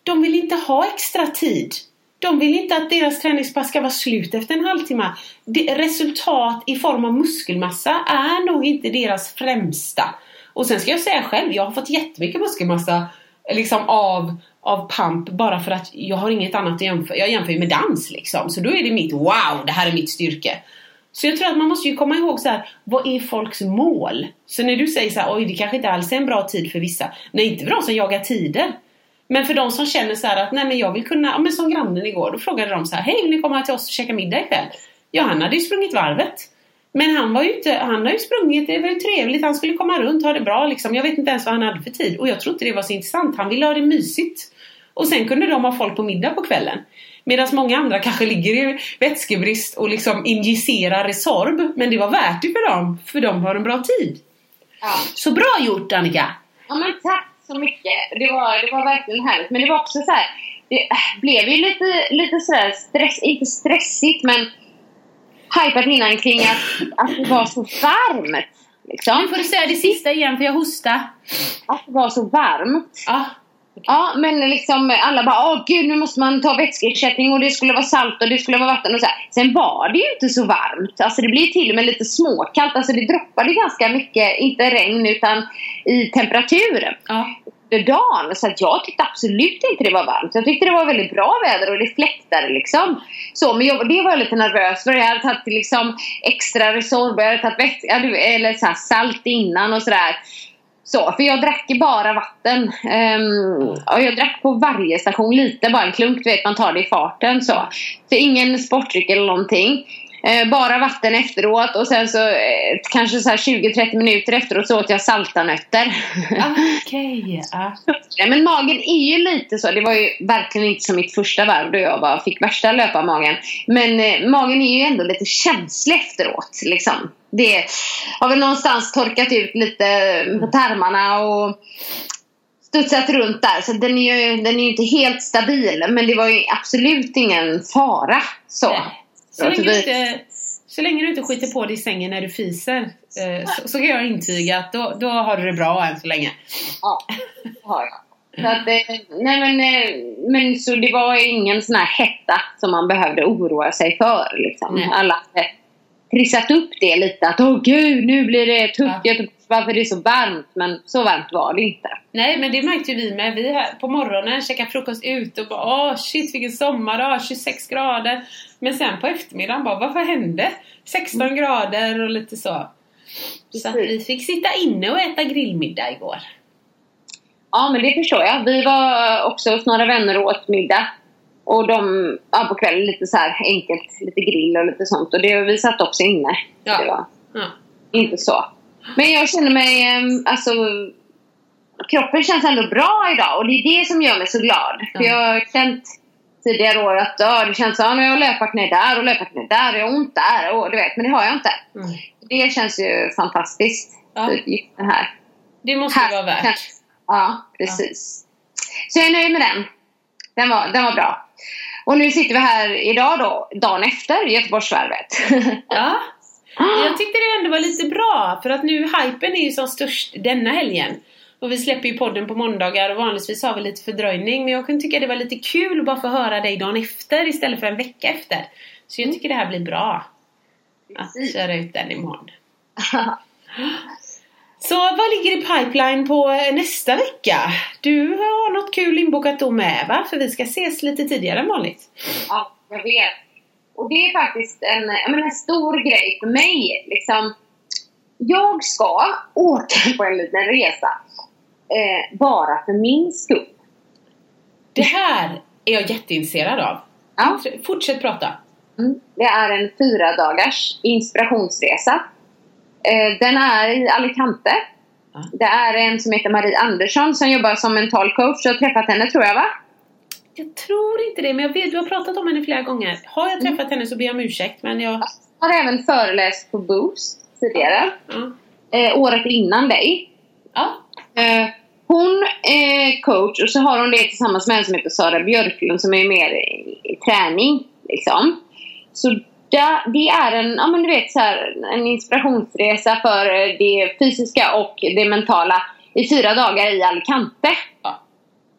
de vill inte ha extra tid De vill inte att deras träningspass ska vara slut efter en halvtimme. Resultat i form av muskelmassa är nog inte deras främsta. Och sen ska jag säga själv, jag har fått jättemycket muskelmassa liksom av, av pump bara för att jag har inget annat att jämföra. Jag jämför ju med dans liksom. Så då är det mitt wow, det här är mitt styrke. Så jag tror att man måste ju komma ihåg så här, vad är folks mål? Så när du säger så här, oj det kanske inte alls är en bra tid för vissa. Nej, inte för de som jagar tider. Men för de som känner så här att, nej men jag vill kunna, ja men som grannen igår, då frågade de så här, hej vill ni komma till oss och käka middag ikväll? Ja, han hade ju sprungit varvet. Men han var ju inte, han har ju sprungit, det var ju trevligt, han skulle komma runt, ha det bra liksom. Jag vet inte ens vad han hade för tid och jag tror inte det var så intressant. Han ville ha det mysigt. Och sen kunde de ha folk på middag på kvällen. Medan många andra kanske ligger i vätskebrist och liksom injicerar Resorb. Men det var värt det för dem, för de har en bra tid. Ja. Så bra gjort Annika! Ja men tack så mycket. Det var, det var verkligen härligt. Men det var också så här. Det blev ju lite, lite sådär stress, inte stressigt men hypat innan kring att, att det var så varmt. Liksom. Nu får du säga det sista igen för jag hostar. Att det var så varmt. Ja. Ja, men liksom alla bara åh gud nu måste man ta vätskeersättning och det skulle vara salt och det skulle vara vatten och så här. Sen var det ju inte så varmt. Alltså det blev till och med lite småkallt. Alltså det droppade ganska mycket, inte regn utan i temperatur. ja. Dagen. Så att jag tyckte absolut inte det var varmt. Jag tyckte det var väldigt bra väder och det fläktade liksom. Så, men jag, det var jag lite nervös för. Jag hade tagit liksom extra Resorb, jag hade tagit väts- ja, du- eller så salt innan och sådär. Så, för jag drack bara vatten. Ehm, um, och jag drack på varje station lite, bara en klunk, du vet man tar det i farten så. Så ingen sportdryck eller någonting. Eh, bara vatten efteråt och sen så eh, kanske så här 20-30 minuter efteråt så åt jag saltanötter. [laughs] Okej. Ja. Ja, men magen är ju lite så. Det var ju verkligen inte som mitt första varv då jag bara fick värsta löparmagen. Men eh, magen är ju ändå lite känslig efteråt. Liksom. Det har väl någonstans torkat ut lite på tarmarna och studsat runt där. Så den är ju den är inte helt stabil. Men det var ju absolut ingen fara. Så. Nej. Så Ja, länge, så du inte, så länge du inte skiter på dig i sängen när du fiser eh, så, så kan jag intyga att då, då har du det bra än så länge. Ja, det har jag. Så att, eh, nej men, eh, men så det var ingen sån här hetta som man behövde oroa sig för. Liksom. Nej. Alla trissat upp det lite. Att åh gud, nu blir det tufft Ja. Varför det är så varmt. Men så varmt var det inte. Nej men det märkte ju vi med. Vi här på morgonen käkade frukost ute och bara åh shit vilken sommardag, 26 grader. Men sen på eftermiddagen bara vad hände? 16 grader och lite så. Så att vi fick sitta inne och äta grillmiddag igår. Ja, men det förstår jag. Vi var också hos några vänner och åt middag. Och de, ja, på kvällen lite så här enkelt, lite grill och lite sånt. Och det, vi satt också inne. Ja. Det var Ja. inte så. Men jag känner mig, alltså kroppen känns ändå bra idag och det är det som gör mig så glad. För Ja. jag har känt tidigare år att ja, det känns som att jag har löpat ner där och löpat ner där och jag har ont där och du vet, men det har jag inte. Mm. Det känns ju fantastiskt. Ja. Det här. Det måste ju vara värt. Ja, precis. Så jag är nöjd med den. Den var, den var bra. Och nu sitter vi här idag då, dagen efter Göteborgsvarvet. [laughs] Ja. Jag tyckte det ändå var lite bra för att nu hypen är ju som störst denna helgen. Och vi släpper ju podden på måndagar och vanligtvis har vi lite fördröjning men jag kunde tycka det var lite kul att bara få höra dig dagen efter istället för en vecka efter. Så jag tycker det här blir bra. Att köra ut den imorgon. [laughs] Så vad ligger i pipeline på eh, nästa vecka? Du har något kul inbokat då med va? För vi ska ses lite tidigare än vanligt. Ja, jag vet. Och det är faktiskt en, menar, en stor grej för mig. Liksom, jag ska åka [laughs] på en liten resa. Eh, bara för min skull. Det här är jag jätteintresserad av. Ja. Fortsätt prata. Mm. Det är en fyra dagars inspirationsresa. Eh, den är i Alicante. Ja. Det är en som heter Marie Andersson som jobbar som mental coach. Du har träffat henne tror jag va? Jag tror inte det, men jag vet du har pratat om henne flera gånger. Har jag träffat henne så ber jag om ursäkt, men jag... Har även föreläst på Boost tidigare. Ja. Eh, året innan dig. Eh, hon är coach och så har hon det tillsammans med en som heter Sara Björklund som är mer i, i träning. Liksom. Så da, det är en, ja, men du vet, så här, en inspirationsresa för eh, det fysiska och det mentala i fyra dagar i Alicante. Ja.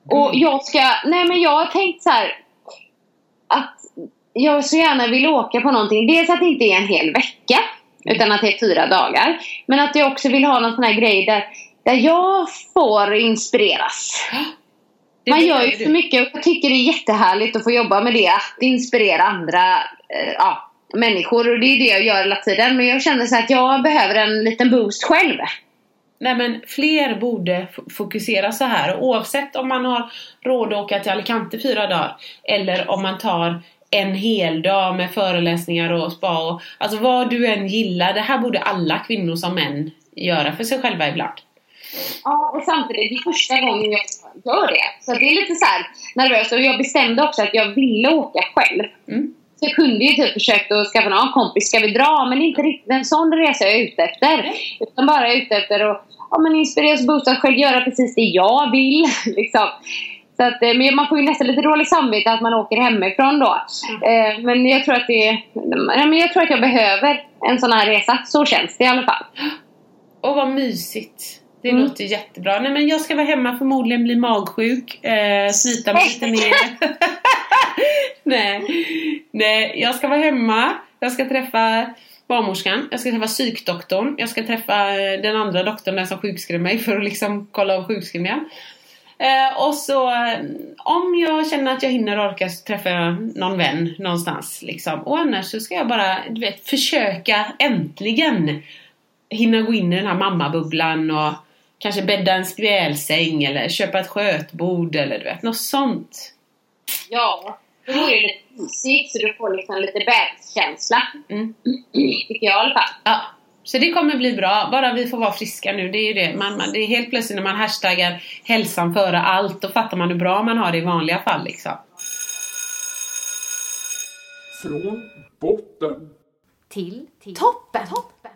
Och jag ska, nej men jag har tänkt så här att jag så gärna vill åka på någonting. Dels att det inte är en hel vecka. Utan att det är fyra dagar. Men att jag också vill ha någon sån här grej där, där jag får inspireras. Det Man gör ju så mycket och jag tycker det är jättehärligt att få jobba med det. Att inspirera andra eh, ja, människor. Och det är det jag gör hela tiden. Men jag känner så att jag behöver en liten boost själv. Nej men fler borde fokusera så här. Oavsett om man har råd att åka till Alicante fyra dagar. Eller om man tar en hel dag med föreläsningar och spa. Och, alltså vad du än gillar. Det här borde alla kvinnor som män göra för sig själva ibland. Ja, och samtidigt, det är första gången jag gör det. Så det är lite så här nervöst. Och jag bestämde också att jag ville åka själv. Mm. Jag kunde ju typ försökt att skaffa någon kompis, ska vi dra? Men inte riktigt en sån resa jag är ute efter. Utan bara ute efter att ja, men inspireras och boostad själv, göra precis det jag vill. [laughs] liksom. Så att, eh, men man får ju nästan lite dåligt samvete att man åker hemifrån då. Eh, men jag tror att det men jag tror att jag behöver en sån här resa. Så känns det i alla fall. Och vad mysigt. Det Mm. låter jättebra. Nej men jag ska vara hemma förmodligen bli magsjuk. Eh, snyta mig lite mer. [laughs] Nej. Nej, jag ska vara hemma. Jag ska träffa barnmorskan. Jag ska träffa psykdoktorn. Jag ska träffa eh, den andra doktorn där som sjukskrev mig för att liksom kolla av sjukskrivningen. Eh, och så eh, om jag känner att jag hinner och orkar så träffar jag någon vän någonstans. Liksom. Och annars så ska jag bara du vet, försöka äntligen hinna gå in i den här mammabubblan och kanske bädda en spjälsäng eller köpa ett skötbord eller du vet, något sånt. Ja, det vore ju lite mysigt så du får liksom lite bebiskänsla. Mm. Tycker jag i alla fall. Ja, så det kommer bli bra, bara vi får vara friska nu. Det är ju det. Man, man, det är helt plötsligt när man hashtaggar hälsan före allt, då fattar man hur bra man har det i vanliga fall liksom. Från botten Till, toppen. toppen.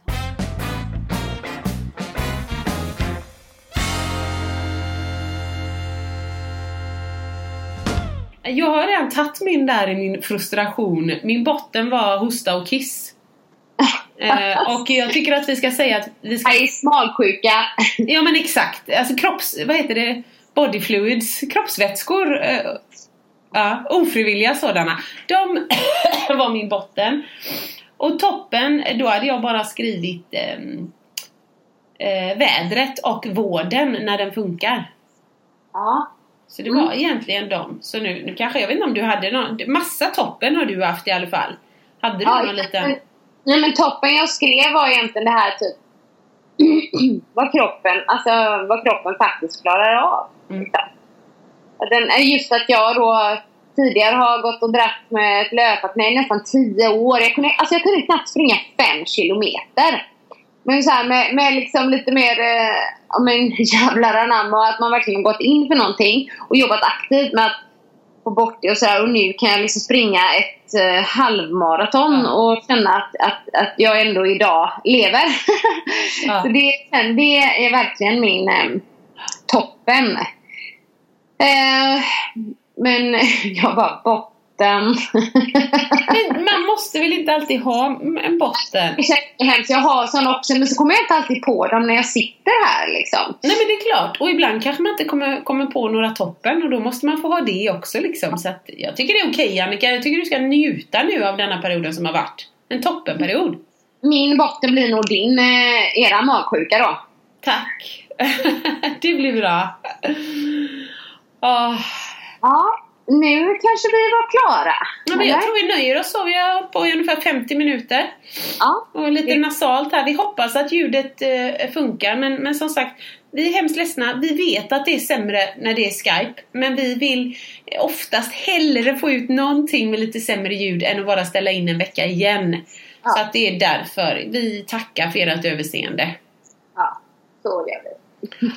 Jag har redan tagit min där i min frustration. Min botten var hosta och kiss. [laughs] eh, och jag tycker att vi ska säga att vi ska... Jag är smalsjuka. [laughs] Ja men exakt. Alltså kropps... Vad heter det? Body fluids. Kroppsvätskor. Eh, ja, ofrivilliga sådana. De [coughs] var min botten. Och toppen, då hade jag bara skrivit ehm, eh, vädret och vården när den funkar. Ja. Så det var egentligen dem. Så nu, nu kanske, jag vet inte om du hade någon, massa toppen har du haft i alla fall. Hade du ja någon liten? Nej men toppen jag skrev var egentligen det här typ [clears throat] vad kroppen, alltså vad kroppen faktiskt klarar av. Mm. Den, just att jag då tidigare har gått och dratt med ett löpat med nästan 10 år. Jag kunde, alltså jag kunde knappt springa 5 kilometer. Men så här med, med liksom lite mer, eh, ja men [laughs] jävlar anamma och att man verkligen gått in för någonting och jobbat aktivt med att få bort det och sådär. Och nu kan jag liksom springa ett eh, halvmaraton Ja. och känna att, att, att jag ändå idag lever. Ja. [laughs] så det, det är verkligen min eh, toppen. Eh, men [laughs] jag bara botten. Men [laughs] man måste väl inte alltid ha en botten? Det. Jag har sån också men så kommer jag inte alltid på dem när jag sitter här liksom. Nej men det är klart. Och ibland kanske man inte kommer, kommer på några toppen och då måste man få ha det också liksom. Så att jag tycker det är okej Annika. Jag tycker du ska njuta nu av denna perioden som har varit. En toppenperiod. Min botten blir nog din, eh, era magsjuka då. Tack. [laughs] det blir bra. Åh. Ja, nu kanske vi var klara. Ja, men jag tror vi nöjer oss så. Vi har på i ungefär 50 minuter. Ja. Och lite nasalt här. Vi hoppas att ljudet eh, funkar. Men, men som sagt, vi är hemskt ledsna. Vi vet att det är sämre när det är Skype. Men vi vill oftast hellre få ut någonting med lite sämre ljud än att bara ställa in en vecka igen. Ja. Så att det är därför. Vi tackar för ert överseende. ja, så gör vi. [laughs]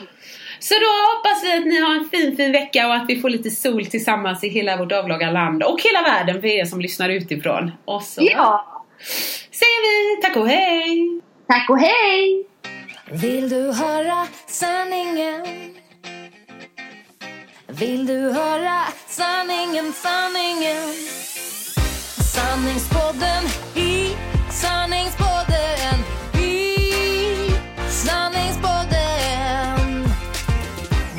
Så då hoppas vi att ni har en fin fin vecka och att vi får lite sol tillsammans i hela vårt avlånga land och hela världen för er som lyssnar utifrån. Och så Ja, säger vi tack och hej! tack och hej! Vill du höra sanningen? Vill du höra sanningen, sanningen? Sanningspodden i sanningspodden i sanningspodden